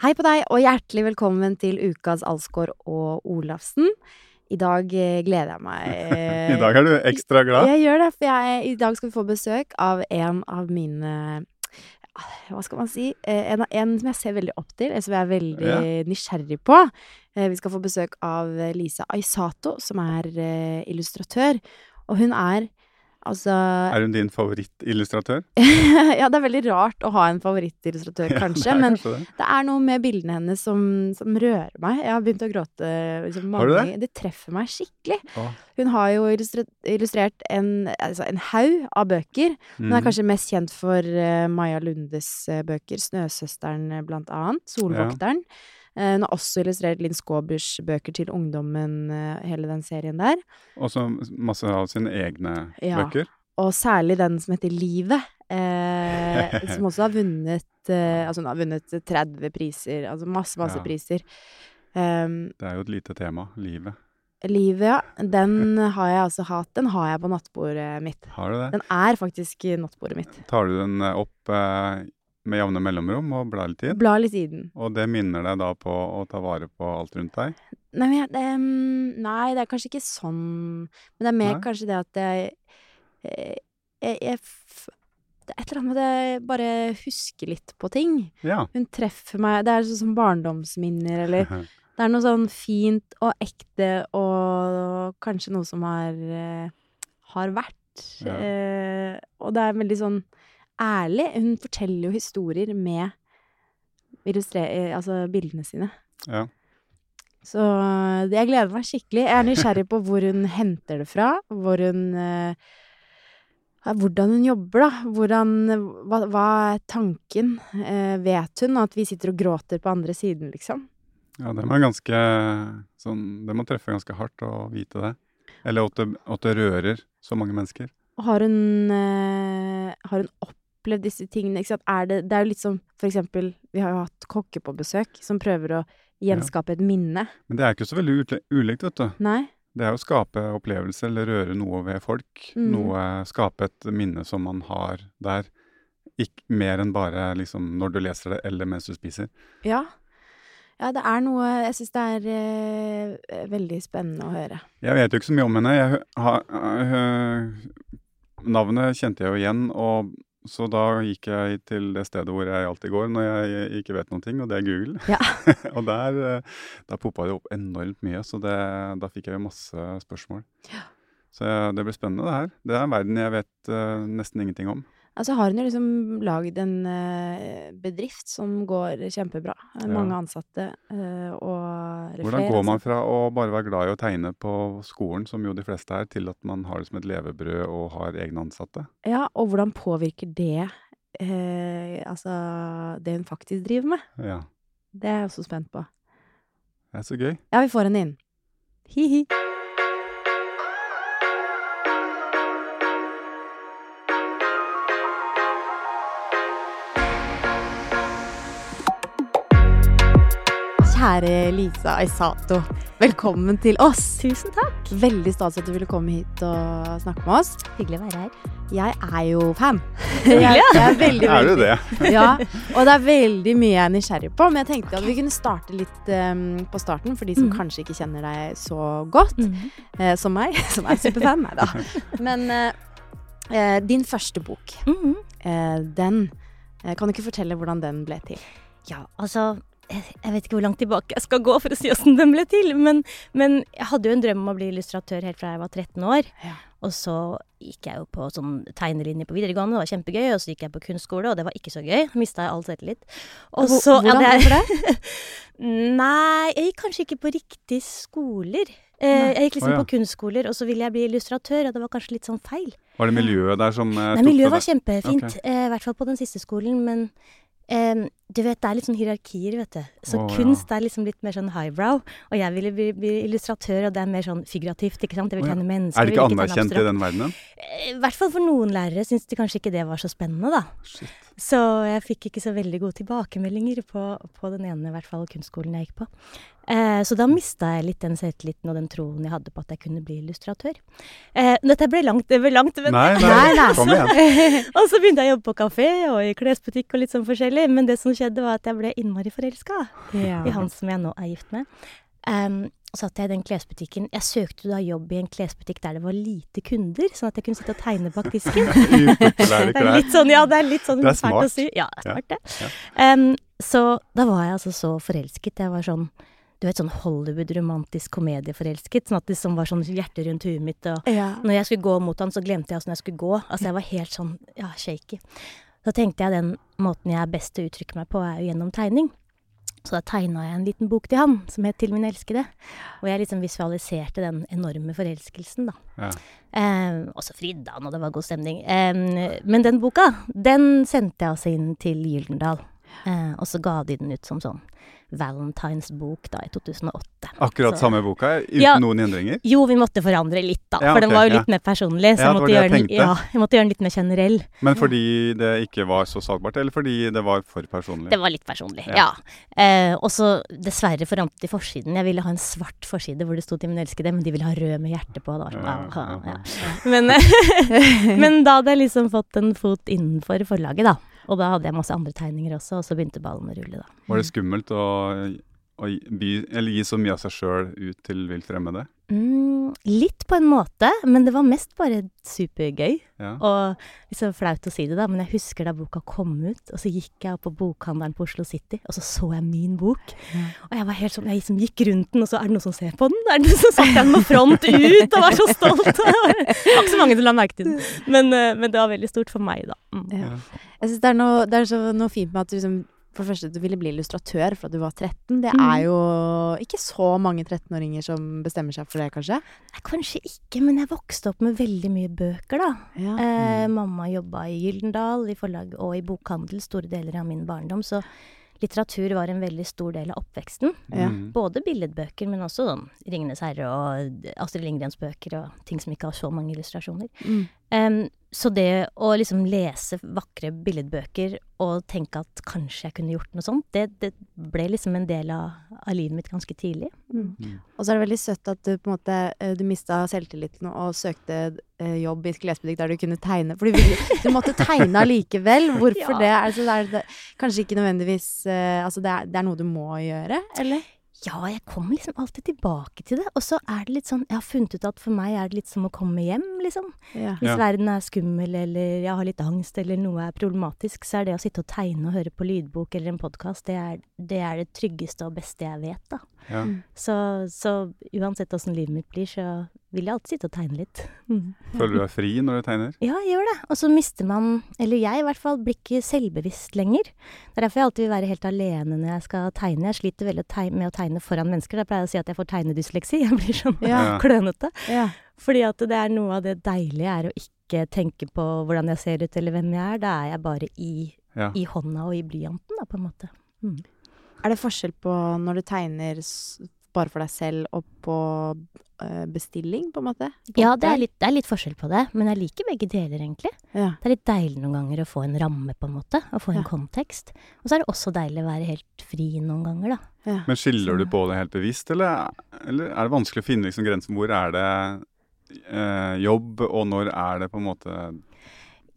Hei på deg, og hjertelig velkommen til ukas Alsgaard og Olafsen. I dag eh, gleder jeg meg. I dag er du ekstra glad? Jeg gjør det, for jeg, i dag skal vi få besøk av en av mine Hva skal man si? Eh, En, en som jeg ser veldig opp til, en som jeg er veldig Ja. nysgjerrig på. Eh, Vi skal få besøk av Lisa Aisato, som er eh, illustratør. Og hun er altså Er hun din favorittillustratør? Ja, det er veldig rart å ha en favorittillustratør, Ja, kanskje, det kanskje men det. det er noe med bildene hennes som, som rører meg. Jeg har begynt å gråte liksom, mange Har du det? Det treffer meg skikkelig. Å, Hun har jo illustrert, illustrert en, altså en haug av bøker. Hun er mm. kanskje mest kjent for uh, Maja Lundes uh, bøker, 'Snøsøsteren' eh, blant annet, 'Solvokteren'. Eh, hun har også illustrert Linn Skåbers bøker til ungdommen, eh, hele den serien der. Også masse av sine egne Ja. bøker. Og særlig den som heter Livet, eh, som også har vunnet eh, Altså, hun har vunnet 30 priser, altså masse, masse Ja. priser. Um, Det er jo et lite tema. Livet. Livet, ja. Den har jeg altså hatt. Den har jeg på nattbordet mitt. Har du det? Den er faktisk i nattbordet mitt. Tar du den eh, opp eh, med jevne mellomrom og blar litt i den? Bla litt i den. Og det minner deg da på å ta vare på alt rundt deg? Nei, men jeg, det, nei, det er kanskje ikke sånn Men det er mer Nei? kanskje det at jeg, jeg, jeg, jeg Det er et eller annet med at jeg bare husker litt på ting. Ja. Hun treffer meg Det er sånn som barndomsminner, eller Det er noe sånn fint og ekte og kanskje noe som har, eh, har vært. Ja. Eh, og det er veldig sånn ærlig. Hun forteller jo historier med eh, altså bildene sine. ja. Så jeg gleder meg skikkelig. Jeg er nysgjerrig på hvor hun henter det fra. Hvor hun eh, Hvordan hun jobber, da. Hvordan Hva, hva er tanken? Eh, vet hun at vi sitter og gråter på andre siden, liksom? Ja, det må ganske sånn Det må treffe ganske hardt å vite det. Eller at det, at det rører så mange mennesker. Og har hun eh, Har hun opplevd disse tingene? Er det, det er jo litt som for eksempel Vi har jo hatt kokke på besøk som prøver å gjenskape et minne. Men det er ikke så veldig ulikt, vet du. Nei? Det er å skape opplevelser eller røre noe ved folk. Mm. Noe, skape et minne som man har der. Ikke mer enn bare liksom når du leser det eller mens du spiser. Ja. Ja, det er noe Jeg syns det er eh, veldig spennende å høre. Jeg vet jo ikke så mye om henne. Jeg, ha, ha, navnet kjente jeg jo igjen, og så da gikk jeg til det stedet hvor jeg alltid går når jeg ikke vet noen ting, og det er Google. Ja. og der, eh, der poppa det opp enormt mye, så det, da fikk jeg jo masse spørsmål. Så jeg, det blir spennende, det her. Det er en verden jeg vet uh, nesten ingenting om. Altså har hun jo liksom lagd en eh, bedrift som går kjempebra. Mange Ja. Ansatte eh, og flere. Hvordan går man fra å bare være glad i å tegne på skolen, som jo de fleste er, til at man har det som et levebrød og har egne ansatte? Ja, og hvordan påvirker det eh, altså det hun faktisk driver med? Ja, Det er jeg også spent på. det er så gøy. Ja, vi får henne inn. Hi-hi. Kjære Lisa Aisato, velkommen til oss. Tusen takk. Veldig stas at du ville komme hit og snakke med oss. Hyggelig å være her. Jeg er jo fan. Hyggelig, Jeg, ja. er veldig, Er du det? ja, og det er veldig mye jeg er nysgjerrig på. Men jeg tenkte at vi kunne starte litt um, på starten, for de som mm. kanskje ikke kjenner deg så godt. eh, som meg, som er superfan. Nei da. Men uh, uh, din første bok, mm. eh, den Kan du ikke fortelle hvordan den ble til? Ja, altså jeg vet ikke hvor langt tilbake jeg skal gå for å si åssen den ble til, men, men jeg hadde jo en drøm om å bli illustratør helt fra jeg var 13 år. Ja. Og så gikk jeg jo på sånn tegnelinje på videregående, det var kjempegøy. Og så gikk jeg på kunstskole, og det var ikke så gøy. Mista jeg all selvtillit. Og så hvordan ja, deg? det? Nei, jeg gikk kanskje ikke på riktige skoler. Eh, Nei. jeg gikk liksom oh, ja. på kunstskoler, og så ville jeg bli illustratør, og det var kanskje litt sånn feil. Var det miljøet der som eh, Nei, miljøet for var deg? kjempefint, okay. eh, i hvert fall på den siste skolen, men eh, du vet, det er litt sånn hierarkier, vet du. Så Å, ja. kunst er liksom litt mer sånn highbrow, og jeg ville bli, bli illustratør, og det er mer sånn figurativt, ikke sant? Jeg vil Å, ja. tegne mennesker. Er det jeg ikke vil tegne anerkjent i abstrakt. den verdenen? Eh, I hvert fall for noen lærere syns de kanskje ikke det var så spennende, da. Shit. Så jeg fikk ikke så veldig gode tilbakemeldinger på, på den ene, i hvert fall kunstskolen jeg gikk på. Eh, så da mista jeg litt den selvtilliten og den troen jeg hadde på at jeg kunne bli illustratør. Eh, dette ble langt, det ble langt, men Nei, Nei, nei, nei. kom igjen. og så begynte jeg å jobbe på kafé og i klesbutikk og litt sånn forskjellig. Men det som skjedde, var at jeg ble innmari forelska Ja. i han som jeg nå er gift med. Um, så satt jeg i den klesbutikken. Jeg søkte da jobb i en klesbutikk der det var lite kunder, sånn at jeg kunne sitte og tegne bak disken. Det er litt sånn, ja, det er litt sånn Det er fælt å smart. si. Ja, det er Ja, smart, det. Um, så da var jeg altså så forelsket. Jeg var sånn du vet, sånn Hollywood-romantisk komedieforelsket. Sånn at det liksom var sånn hjerte rundt huet mitt. Og Ja. når jeg skulle gå mot han, så glemte jeg åssen jeg skulle gå. Altså, jeg var helt sånn, ja, shaky. Så tenkte jeg den måten jeg er best til å uttrykke meg på, er jo gjennom tegning. Så da tegna jeg en liten bok til han, som het 'Til min elskede'. Og jeg liksom visualiserte den enorme forelskelsen, da. Ja. Eh, og så fridde han, og det var god stemning. Eh, men den boka, den sendte jeg altså inn til Gyldendal. Eh, og så ga de den ut som sånn Valentines bok da, i 2008. Akkurat Så- samme boka, uten Ja. noen endringer? Jo, vi måtte forandre litt, da. Ja, for den var jo ja. litt mer personlig. Så Ja, jeg, måtte jeg den, ja, jeg måtte gjøre den litt mer generell. Men fordi det ikke var så salgbart, eller fordi det var for personlig? Det var litt personlig, Ja. ja. Eh, og så dessverre forandret de forsiden. Jeg ville ha en svart forside hvor det sto 'Til min elskede', men de ville ha rød med hjerte på. Da. Ja, ja, ja. ja. Men, men da hadde jeg liksom fått en fot innenfor forlaget, da. Og da hadde jeg masse andre tegninger også, og så begynte ballen å rulle, da. Var det skummelt å, å by, eller gi så mye av seg sjøl ut til vilt fremmede? Mm, litt på en måte, men det var mest bare supergøy. Ja. Og liksom flaut å si det, da, men jeg husker da boka kom ut, og så gikk jeg opp på bokhandelen på Oslo City, og så så jeg min bok. Og jeg var helt sånn, jeg liksom gikk rundt den, og så er det noen som ser på den? Er det noen som satte den med front ut, og var så stolt? Det var ikke så mange som la merke til den, men, eh, men det var veldig stort for meg, da. Mm. Ja. Jeg synes det er noe, det er så noe fint med at du liksom for det første, du ville bli illustratør fra du var 13. Det Mhm. er jo ikke så mange 13-åringer som bestemmer seg for det, kanskje? Nei, kanskje ikke, men jeg vokste opp med veldig mye bøker, da. Ja. Eh, mamma jobba i Gyldendal, i forlag og i bokhandel store deler av min barndom, så litteratur var en veldig stor del av oppveksten. Ja. Mm. Både billedbøker, men også sånn Ringenes herre og Astrid Lindgrens bøker og ting som ikke har så mange illustrasjoner. Mm. Så det å liksom lese vakre billedbøker og tenke at kanskje jeg kunne gjort noe sånt, det, det ble liksom en del av, av livet mitt ganske tidlig. Mm. Mm. Og så er det veldig søtt at du på en måte eh, du mista selvtilliten og søkte eh, jobb i klesbutikk der du kunne tegne. For du, ville- du måtte tegne allikevel. Hvorfor Ja. det? Altså, det er det, kanskje ikke nødvendigvis eh, Altså, det er, det er noe du må gjøre, eller? Ja, jeg kommer liksom alltid tilbake til det. Og så er det litt sånn Jeg har funnet ut at for meg er det litt som å komme hjem, liksom. Ja. Hvis Ja. verden er skummel, eller jeg har litt angst, eller noe er problematisk, så er det å sitte og tegne og høre på lydbok eller en podkast, det, er- det er det tryggeste og beste jeg vet, da. Ja. Så, så uansett åssen livet mitt blir, så vil jeg alltid sitte og tegne litt. Mm. Føler du deg fri når du tegner? Ja, jeg gjør det. Og så mister man, eller jeg i hvert fall, blir ikke selvbevisst lenger. Det er derfor jeg alltid vil være helt alene når jeg skal tegne. Jeg sliter veldig med å tegne foran mennesker. Da pleier jeg å si at jeg får tegnedysleksi. Jeg blir sånn. Ja. klønete. Ja. Fordi at det er noe av det deilige er å ikke tenke på hvordan jeg ser ut eller hvem jeg er. Da er jeg bare i, Ja. i hånda og i blyanten, da, på en måte. Mm. Er det forskjell på når du tegner bare for deg selv og på eh, bestilling, på en måte? På Ja, det er, litt, det er litt forskjell på det, men jeg liker begge deler, egentlig. Ja. Det er litt deilig noen ganger å få en ramme, på en måte, Å få en Ja. kontekst. Og så er det også deilig å være helt fri noen ganger, da. Ja. Men skiller du på det helt bevisst, eller, eller er det vanskelig å finne liksom grensen? Hvor er det eh, jobb, og når er det på en måte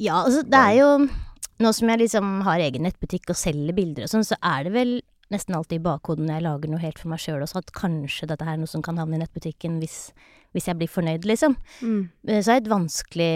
Ja, altså det er jo Nå som jeg liksom har egen nettbutikk og selger bilder og sånn, så er det vel nesten alltid i bakhodet når jeg lager noe helt for meg sjøl også, at kanskje dette her er noe som kan havne i nettbutikken hvis, hvis jeg blir fornøyd, liksom. Mm. Eh, Så er det vanskelig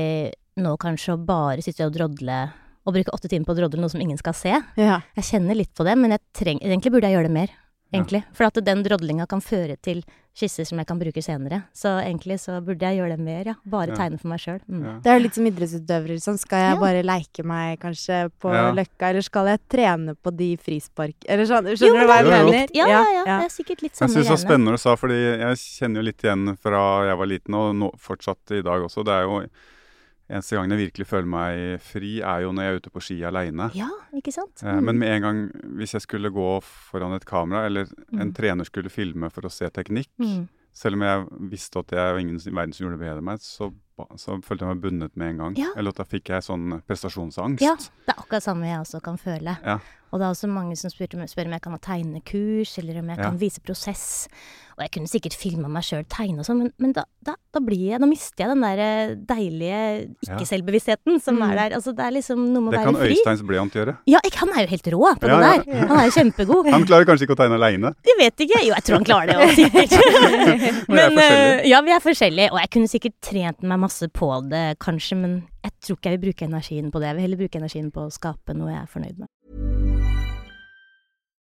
nå kanskje å bare sitte og drodle og bruke åtte timer på å drodle noe som ingen skal se. Ja. Jeg kjenner litt på det, men treng, egentlig burde jeg gjøre det mer. Ja. Egentlig. For at den drodlinga kan føre til skisser som jeg kan bruke senere. Så egentlig så burde jeg gjøre det mer, ja. Bare Ja. tegne for meg sjøl. Mm. ja. Det er jo litt som idrettsutøvere. Sånn. Skal jeg Ja. bare leike meg kanskje på Ja. Løkka, eller skal jeg trene på de frispark... Eller sånn, Jo, skjønner du hva jeg det er mener? Ja, ja, ja. Det er sikkert litt Jeg samme syns det var spennende du sa, fordi jeg kjenner jo litt igjen fra jeg var liten, og nå, fortsatt i dag også. Det er jo Eneste gangen jeg virkelig føler meg fri, er jo når jeg er ute på ski aleine. Ja, ikke sant? Eh, Men med en gang hvis jeg skulle gå foran et kamera, eller en Mm. trener skulle filme for å se teknikk, mm. selv om jeg visste at jeg var ingen i verden som gjorde det bedre enn meg, så så følte jeg meg bundet med en gang. Ja. Eller at da fikk jeg sånn prestasjonsangst. Ja, det er akkurat samme jeg også kan føle. Ja. Og det er også mange som spør, spør om jeg kan ha tegnekurs, eller om jeg kan vise prosess. Og jeg kunne sikkert filma meg sjøl tegne og sånn, men, men da, da, da blir jeg Da mister jeg den der eh, deilige ikke-selvbevisstheten som Mm. er der. Altså, det er liksom noe med Det å kan være fri. Øysteins blyant gjøre. Ja, ikke, han er jo helt rå på Ja, ja. det der. Han er jo kjempegod. Han klarer kanskje ikke å tegne aleine. Jeg vet ikke. Jo, jeg tror han klarer det òg, sikkert. Vi er men, eh, ja, vi er forskjellige. Og jeg kunne sikkert trent meg masse på det, kanskje, men jeg tror ikke jeg vil bruke energien på det. Jeg vil heller bruke energien på å skape noe jeg er fornøyd med.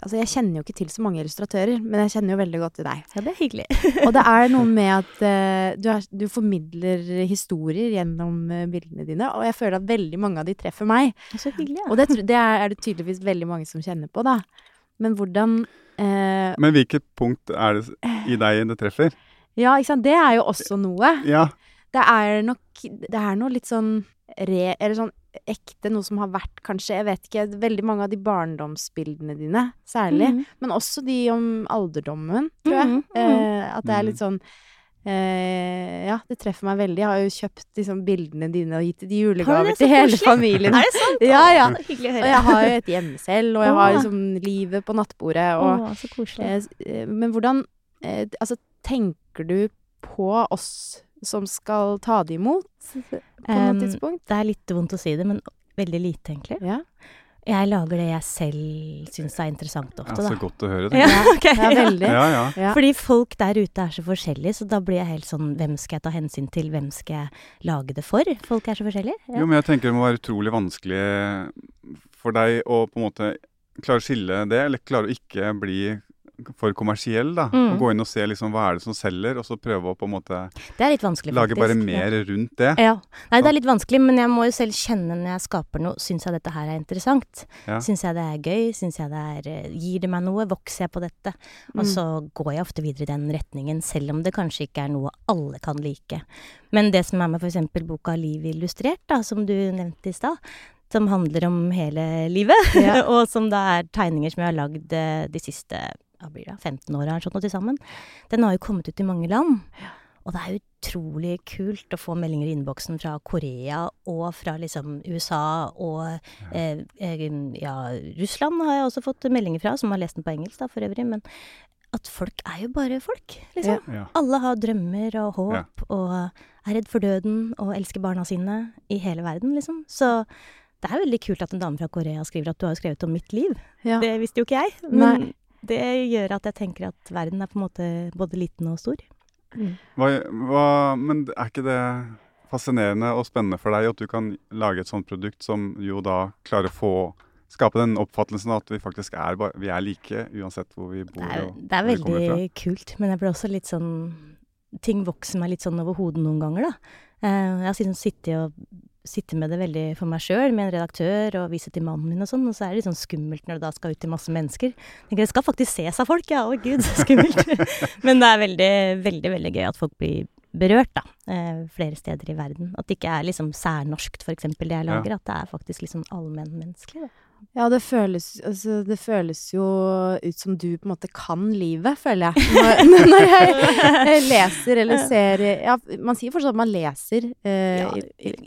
Altså, jeg kjenner jo ikke til så mange illustratører, men jeg kjenner jo veldig godt til deg. Ja, det er hyggelig. Og det er noe med at uh, du, er, du formidler historier gjennom uh, bildene dine, og jeg føler at veldig mange av de treffer meg. Så hyggelig, ja. Og det, det er, er det tydeligvis veldig mange som kjenner på, da. Men hvordan uh, Men hvilket punkt er det i deg det treffer? Ja, ikke sant. Det er jo også noe. Ja. Det er nok Det er noe litt sånn re... Eller sånn ekte, noe som har vært kanskje Jeg vet ikke. Veldig mange av de barndomsbildene dine, særlig. Mm. Men også de om alderdommen, tror jeg. Mm. mhm. Eh, at det er litt sånn eh, Ja, det treffer meg veldig. Jeg har jo kjøpt liksom, bildene dine og gitt de julegaver det? Til hele koselig. familien. Er det sant? Ja, ja. Å, Hyggelig å Og jeg har jo et hjemme selv, og jeg har Åh. liksom livet på nattbordet. Og, Å, så koselig. eh, eh, men hvordan eh, Altså, tenker du på oss som skal ta det imot på noe tidspunkt? Det er litt vondt å si det, men veldig lite, egentlig. Ja. Jeg lager det jeg selv syns er interessant ofte. ja, ofte, så godt å høre. det. Ja, okay, Ja, veldig. Ja, ja. Ja. Fordi folk der ute er så forskjellige, så da blir jeg helt sånn Hvem skal jeg ta hensyn til? Hvem skal jeg lage det for? Folk er så forskjellige. Jo, men jeg tenker det må være utrolig vanskelig for deg å på en måte klare å skille det, eller klare å ikke bli for kommersiell, da. Mm. Gå inn og se liksom hva er det som selger, og så prøve å på en måte lage bare Ja. mer rundt det. Ja. Nei, det er litt vanskelig, men jeg må jo selv kjenne når jeg skaper noe. Syns jeg dette her er interessant? Ja. Syns jeg det er gøy? Syns jeg det er eh, Gir det meg noe? Vokser jeg på dette? Og Mm. så går jeg ofte videre i den retningen, selv om det kanskje ikke er noe alle kan like. Men det som er med f.eks. boka Liv illustrert, da, som du nevnte i stad, som handler om hele livet, Ja. og som da er tegninger som jeg har lagd eh, de siste hva blir det, 15 åra eller sånt noe til sammen, den har jo kommet ut i mange land. Og det er utrolig kult å få meldinger i innboksen fra Korea og fra liksom USA og eh, eh, ja, Russland har jeg også fått meldinger fra, som har lest den på engelsk da for øvrig. Men at folk er jo bare folk, liksom. Ja. Alle har drømmer og håp Ja. og er redd for døden og elsker barna sine i hele verden, liksom. Så det er veldig kult at en dame fra Korea skriver at du har skrevet om mitt liv. Ja. Det visste jo ikke jeg. Men det gjør at jeg tenker at verden er på en måte både liten og stor. Hva, hva, men er ikke det fascinerende og spennende for deg at du kan lage et sånt produkt som jo da klarer å få Skape den oppfattelsen at vi faktisk er, bare- vi er like uansett hvor vi bor Det er, det er veldig kult, men jeg blir også litt sånn Ting vokser meg litt sånn over hodet noen ganger, da. Eh, Jeg har sittet og sittet med det veldig for meg sjøl, med en redaktør, og vise til mannen min og sånn, og så er det litt sånn skummelt når det da skal ut til masse mennesker. Jeg tenker, Det skal faktisk ses av folk, ja. Å gud, så skummelt. men det er veldig, veldig, veldig gøy at folk blir berørt, da. eh, Flere steder i verden. At det ikke er liksom særnorskt, eksempel, det jeg Ja. lager. At det er faktisk liksom allmennmenneskelig. Ja, det føles, altså, det føles jo ut som du på en måte kan livet, føler jeg. Når, når jeg eh, leser eller ser Ja, man sier fortsatt at man leser eh, Ja,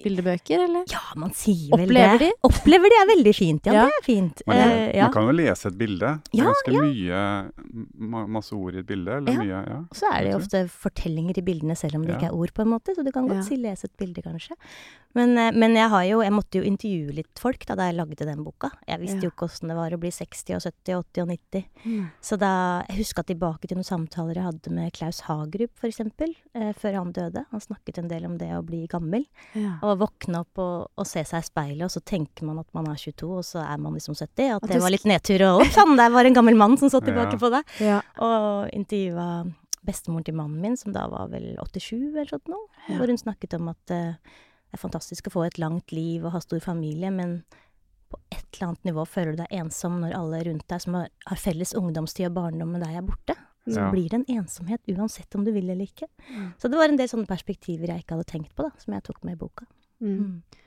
bildebøker, eller? Ja, man sier vel Opplever det. de? Opplever de er veldig fint, ja. Ja. Det er fint. Man kan, Eh, ja. man kan jo lese et bilde. Det er Ja, ganske mye Masse ord i et bilde. Eller Ja. mye, ja. Og så er det jo ofte fortellinger i bildene, selv om det Ja. ikke er ord, på en måte. Så du kan godt Ja. si lese et bilde, kanskje. Men, eh, men jeg har jo Jeg måtte jo intervjue litt folk da, da jeg lagde den boka. Jeg visste Ja. jo åssen det var å bli 60 og 70 og 80 og 90. Mm. Så da Jeg huska tilbake til noen samtaler jeg hadde med Klaus Hagerup, for eksempel, eh, før han døde. Han snakket en del om det å bli gammel. Ja. Og våkne opp og, og se seg i speilet, og så tenker man at man er 22, og så er man liksom 70. At At det var litt nedtur, og opp sann, der var en gammel mann som så tilbake Ja. på deg. Ja. Og intervjua bestemoren til mannen min, som da var vel 87 eller sånt noe. Ja. Hvor hun snakket om at eh, det er fantastisk å få et langt liv og ha stor familie, men på et eller annet nivå føler du deg ensom når alle rundt deg som har, har felles ungdomstid og barndom med deg, er borte. Så Ja. blir det en ensomhet uansett om du vil eller ikke. Mm. Så det var en del sånne perspektiver jeg ikke hadde tenkt på, da, som jeg tok med i boka. Mm. Mm.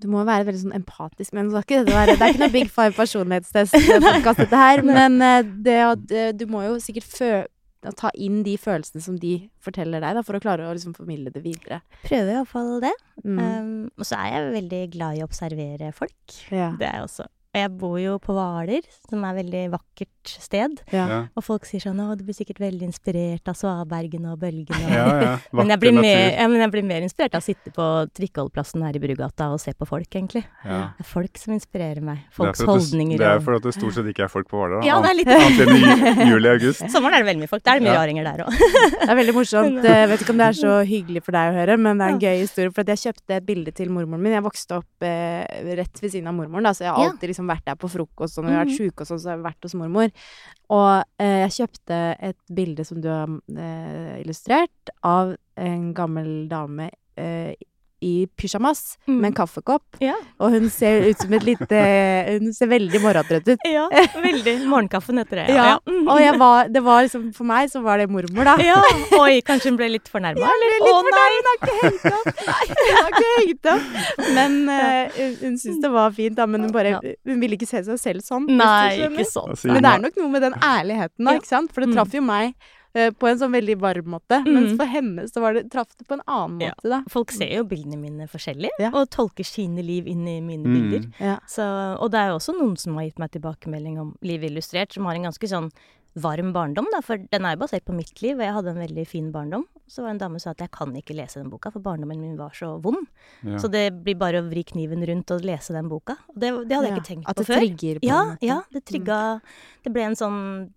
Du må være veldig sånn empatisk, men det, være, det er ikke noe Big Five personlighetstest-podkast, dette her. Men eh, det, eh, du må jo sikkert fø å ta inn de følelsene som de forteller deg, da, for å klare å liksom formidle det videre. Prøver iallfall det. Mm. Um, og så er jeg veldig glad i å observere folk. ja. Det er jeg også. Og jeg bor jo på Hvaler, som er et veldig vakkert sted. Ja. Ja, Og folk sier sånn 'Å, du blir sikkert veldig inspirert av svabergen og bølgen'. Ja. ja. Men jeg, blir mer, ja, men jeg blir mer inspirert av å sitte på trikkeholdeplassen her i Brugata og se på folk, egentlig. Ja. Det er folk som inspirerer meg. Det er Folks det- holdninger Det er og for at det stort sett ikke er folk på Hvaler. da. Ja, det er litt Annet enn i juli-august. Sommeren er det veldig mye folk. Da er det mye Ja. raringer der òg. Det er veldig morsomt. Jeg vet ikke om det er så hyggelig for deg å høre, men det er en gøy historie. For at jeg kjøpte et bilde til mormoren min. Jeg vokste opp eh, rett ved siden av mormoren, da, så jeg har alltid liksom vært der på frokost. Og når vi har vært Mhm. sjuke og sånn, så har vi vært hos mormor. Og eh, jeg kjøpte et bilde som du har eh, illustrert, av en gammel dame eh, i pysjamas Mm. med en kaffekopp. Ja. Og hun ser ut som et lite Hun ser veldig morgentrøtt ut. ja, veldig. Morgenkaffen heter det. Ja. ja. Og jeg var, det var liksom, for meg så var det mormor, da. ja. Oi, kanskje hun ble litt fornærma? Ja, ble litt fornærma. Hun har ikke hengt opp. Nei, hun har ikke hengt opp. Men uh, hun, hun syntes det var fint, da. Men hun bare Hun ville ikke se seg selv sånn. Nei, ikke sånn. Men det er nok noe med den ærligheten, da, ikke sant? For det Mm. traff jo meg på en sånn veldig varm måte. Mm. Mens for henne så var det, traff det på en annen Ja. måte, da. Folk ser jo bildene mine forskjellig, Ja. og tolker sine liv inn i mine Mm. bilder. Ja. Så, og det er jo også noen som har gitt meg tilbakemelding om Liv illustrert, som har en ganske sånn varm barndom, da, for den er jo basert på mitt liv, og jeg hadde en veldig fin barndom. Så var det en dame som sa at jeg kan ikke lese den boka, for barndommen min var så vond. Ja. Så det blir bare å vri kniven rundt og lese den boka. Og det, det hadde jeg Ja. ikke tenkt på før. At det før. trigger på Ja, en måte. ja, det trigga Det ble en sånn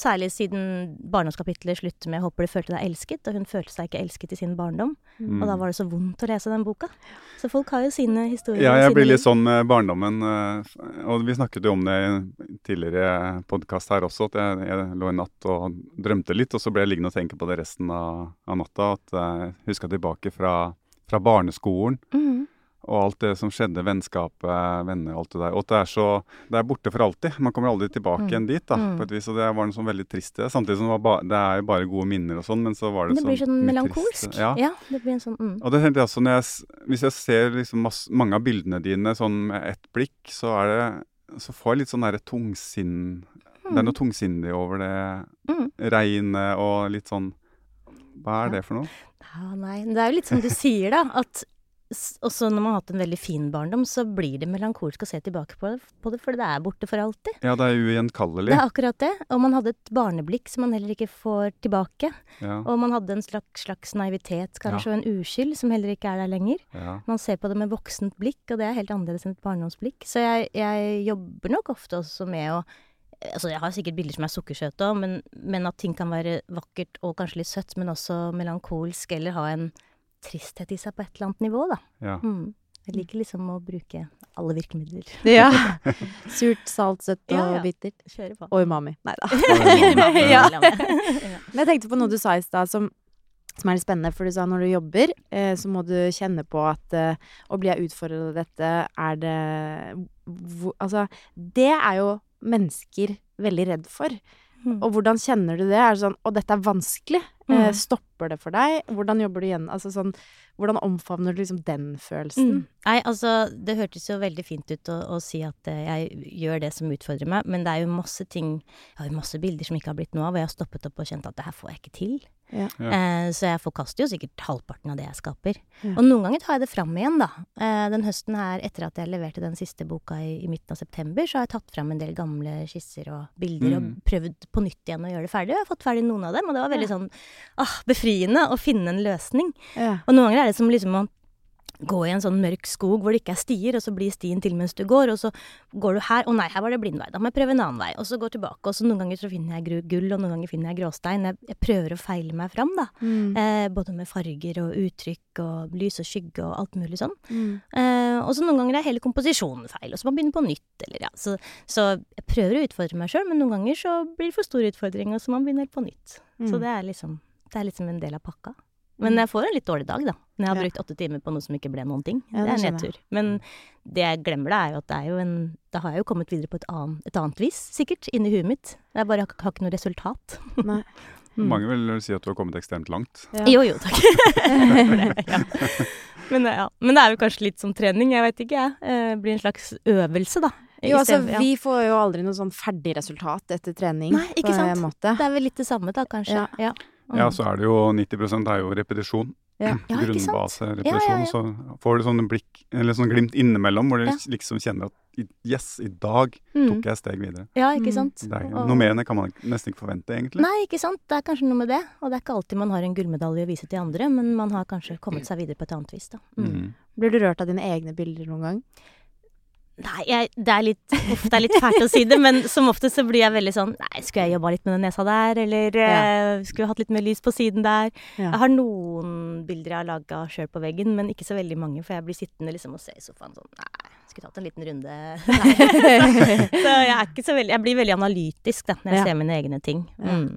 Særlig siden barndomskapitlet slutter med håper du følte deg elsket', og hun følte seg ikke elsket i sin barndom. Mm. Og da var det så vondt å lese den boka. Så folk har jo sine historier. Ja, jeg blir litt sånn med barndommen. eh, Og vi snakket jo om det i en tidligere podkast her også, at jeg, jeg lå i natt og drømte litt, og så ble jeg liggende og tenke på det resten av, av natta. At jeg huska tilbake fra, fra barneskolen Mhm. Og alt det som skjedde, vennskapet, venner og alt det der. Og det er så Det er borte for alltid. Man kommer aldri tilbake Mm. igjen dit, da, Mm. på et vis. Og det var noe sånn veldig trist det. Samtidig som det, var ba, det er jo bare gode minner og sånn, men så var det, Det blir så sånn mye melankolsk. Ja. Ja, det blir en sånn mm. Og det tenkte jeg også når jeg, Hvis jeg ser liksom masse, mange av bildene dine sånn med ett blikk, så er det Så får jeg litt sånn derre tungsinn Det er noe tungsindig over det Mm. regnet og litt sånn Hva er Ja. det for noe? Ja, nei, det er jo litt som du sier, da. At s- også når man har hatt en veldig fin barndom, så blir det melankolsk å se tilbake på det, på det for det er borte for alltid. Ja, det er ugjenkallelig. Det er akkurat det. Og man hadde et barneblikk som man heller ikke får tilbake. Ja, Og man hadde en slags, slags naivitet, kanskje, og en uskyld som heller ikke er der lenger. ja. Man ser på det med voksent blikk, og det er helt annerledes enn et barndomsblikk. Så jeg, jeg jobber nok ofte også med å Altså, jeg har sikkert bilder som er sukkersøte òg, men, men at ting kan være vakkert og kanskje litt søtt, men også melankolsk, eller ha en tristhet i seg på et eller annet nivå, da. ja. Mm. Jeg liker liksom å bruke alle virkemidler. Ja. Surt, salt, søtt og Ja, ja. bittert. Kjøre på. Og umami. Nei da. ja. Men jeg tenkte på noe du sa i stad som, som er litt spennende. For du sa når du jobber, eh, så må du kjenne på at eh, å bli utfordret av dette, er det hvor, Altså, det er jo mennesker veldig redd for. Mm. Og hvordan kjenner du det? Er det sånn Å, dette er vanskelig. Eh, Mm. stopper det for deg? Hvordan jobber du igjen? Altså sånn Hvordan omfavner du liksom den følelsen? Mm. Nei, altså, det hørtes jo veldig fint ut å, å si at eh, jeg gjør det som utfordrer meg, men det er jo masse ting Jeg har jo masse bilder som ikke har blitt noe av, og jeg har stoppet opp og kjent at det her får jeg ikke til. Ja. Ja. Eh, så jeg forkaster jo sikkert halvparten av det jeg skaper. Ja. Og noen ganger tar jeg det fram igjen, da. Eh, den høsten her, etter at jeg leverte den siste boka i, i midten av september, så har jeg tatt fram en del gamle skisser og bilder Mm. og prøvd på nytt igjen å gjøre det ferdig. Og jeg har fått ferdig noen av dem, og det var veldig sånn ah, befriende å finne en løsning. Ja. Og noen ganger er det som liksom å gå i en sånn mørk skog hvor det ikke er stier, og så blir stien til mens du går, og så går du her, å nei, her var det blindvei, da må jeg prøve en annen vei, og så gå tilbake, og så noen ganger så finner jeg gull, og noen ganger finner jeg gråstein. Jeg, jeg prøver å feile meg fram, da. Mm. Eh, både med farger og uttrykk og lys og skygge og alt mulig sånn. Mm. Eh, og så noen ganger er hele komposisjonen feil, og så må man begynne på nytt, eller ja. Så, så jeg prøver å utfordre meg sjøl, men noen ganger så blir det for stor utfordring, og så må man begynne helt på nytt. Så Mm. det er liksom, det er liksom en del av pakka. Men jeg får en litt dårlig dag, da. Når jeg har Ja. brukt åtte timer på noe som ikke ble noen ting. Ja, det det er en nedtur. Men det jeg glemmer, det er jo at det er jo en Da har jeg jo kommet videre på et, annet- et annet vis, sikkert, inni huet mitt. Jeg bare har, har ikke noe resultat. Nei. Mm. Mange vil si at du har kommet ekstremt langt. Ja. Jo, jo, takk. Det, ja. Men, ja. Men det er jo kanskje litt som trening, jeg vet ikke, jeg. Eh, blir en slags øvelse, da. Jo, altså, stedet, ja. vi får jo aldri noe sånn ferdig resultat etter trening. Nei, ikke sant? måte. Det er vel litt det samme, da, kanskje. Ja. Ja. Mm. Så er det jo 90 er jo repetisjon. Ja. Ja, ikke sant? Grunnbaserepetisjon. Ja, ja, ja. Så får du sånn blikk, eller sånn glimt innimellom, hvor du Ja. liksom kjenner at yes, i dag Mm. tok jeg et steg videre. Ja, ikke sant. Er, noe mer enn det kan man nesten ikke forvente, egentlig. Nei, ikke sant. Det er kanskje noe med det. Og det er ikke alltid man har en gullmedalje å vise til andre, men man har kanskje kommet seg videre på et annet vis, da. Mm. Mm. Blir du rørt av dine egne bilder noen gang? Nei, jeg, det er litt Uff, det er litt fælt å si det, men som oftest så blir jeg veldig sånn Nei, skulle jeg jobba litt med den nesa der, eller eh, skulle jeg hatt litt mer lys på siden der? Ja. Jeg har noen bilder jeg har laga sjøl på veggen, men ikke så veldig mange, for jeg blir sittende liksom og se i sofaen sånn Nei, skulle tatt en liten runde. så jeg så veldig Jeg blir veldig analytisk da, når jeg Ja. ser mine egne ting. Ja. Mm.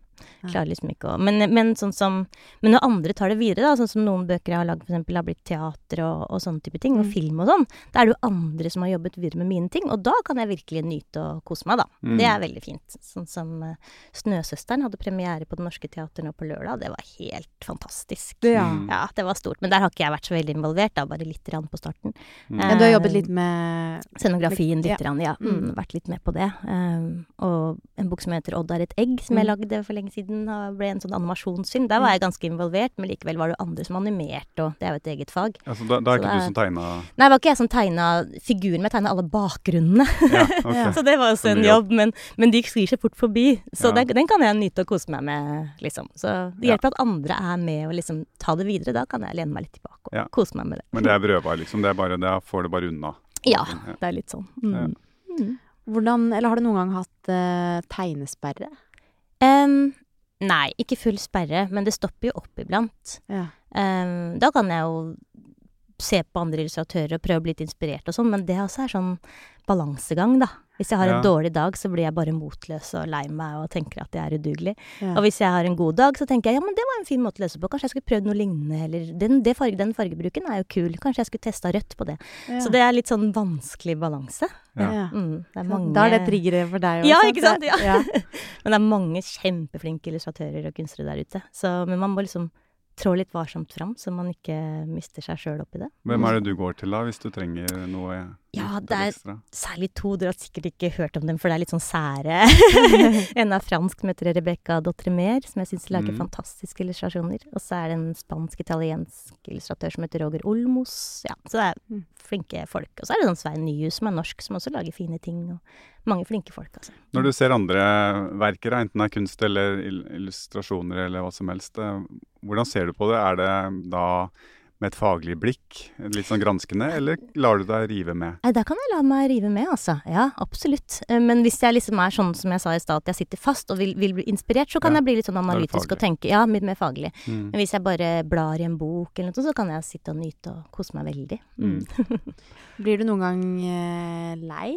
Klarer liksom ikke å men, men sånn som Men når andre tar det videre, da, sånn som noen bøker jeg har lagd, f.eks. har blitt teater og, og sånne type ting, og Mm. film og sånn, da er det jo andre som har jobbet videre med mine ting, og da kan jeg virkelig nyte og kose meg, da. Mm. Det er veldig fint. Sånn som uh, Snøsøsteren hadde premiere på Det Norske Teatret nå på lørdag, det var helt fantastisk. Ja. Mm. Ja, det var stort. Men der har ikke jeg vært så veldig involvert, da, bare litt grann på starten. Mm. Ja, du har jobbet litt med Scenografien litt, grann, ja. Mm, Mm. vært litt med på det. Uh, og en bok som heter 'Odd er et egg', som jeg Mm. lagde for lenge siden, det ble en sånn animasjonsfilm. Der var jeg ganske involvert, men likevel var det andre som animerte, og det er jo et eget fag. Altså, da, da er Så ikke det du som tegna Nei, det var ikke jeg som tegna figuren, men jeg tegna alle bakgrunnene. Ja, okay. Så det var også en jobb, men, men de sklir seg fort forbi. Så Ja. den, den kan jeg nyte og kose meg med, liksom. Så det Ja. hjelper at andre er med og liksom ta det videre. Da kan jeg lene meg litt tilbake og Ja. kose meg med det. Men det er brødvar, liksom. Det er bare, det får det bare unna. Ja, Ja. det er litt sånn. Mm. Mm. Hvordan Eller har du noen gang hatt uh, tegnesperre? Em, nei, ikke full sperre, men det stopper jo opp iblant. Ja. Um, da kan jeg jo se på andre illustratører og prøve å bli litt inspirert og sånn, men det også er sånn balansegang, da. Hvis jeg har Ja. en dårlig dag, så blir jeg bare motløs og lei meg og tenker at jeg er udugelig. Ja. Og hvis jeg har en god dag, så tenker jeg ja, men det var en fin måte å løse på. Kanskje jeg skulle prøvd noe lignende, eller den, det farge, den fargebruken er jo kul. Kanskje jeg skulle testa rødt på det. Ja. Så det er litt sånn vanskelig balanse. Ja. Mm, er mange Da er det triggeret for deg òg. Ja, ikke sant? Ja. Ja. Men det er mange kjempeflinke illustratører og kunstnere der ute. Så, men man må liksom trå litt varsomt fram, så man ikke mister seg sjøl oppi det. Hvem er det du går til da, hvis du trenger noe Ja, det er- ekstra? Særlig to, dere har sikkert ikke hørt om dem, for det er litt sånn sære. en er fransk, som heter Rebecca Dotremer, som jeg syns lager Mm. fantastiske illustrasjoner. Og så er det en spansk-italiensk illustratør som heter Roger Olmos. Ja, så det er Mm. flinke folk. Og så er det sånn Svein Nyhus, som er norsk, som også lager fine ting. Og mange flinke folk, altså. Når du ser andre verker, enten det er kunst eller illustrasjoner eller hva som helst, eh, hvordan ser du på det? Er det da med et faglig blikk, litt sånn granskende, eller lar du deg rive med? Nei, da kan jeg la meg rive med, altså. Ja, absolutt. Eh, Men hvis jeg liksom er sånn som jeg sa i stad, at jeg sitter fast og vil, vil bli inspirert, så kan Ja, jeg bli litt sånn analytisk og tenke Ja, litt mer faglig. Mm. Men hvis jeg bare blar i en bok eller noe sånt, så kan jeg sitte og nyte og kose meg veldig. Mm. Blir du noen gang eh, lei?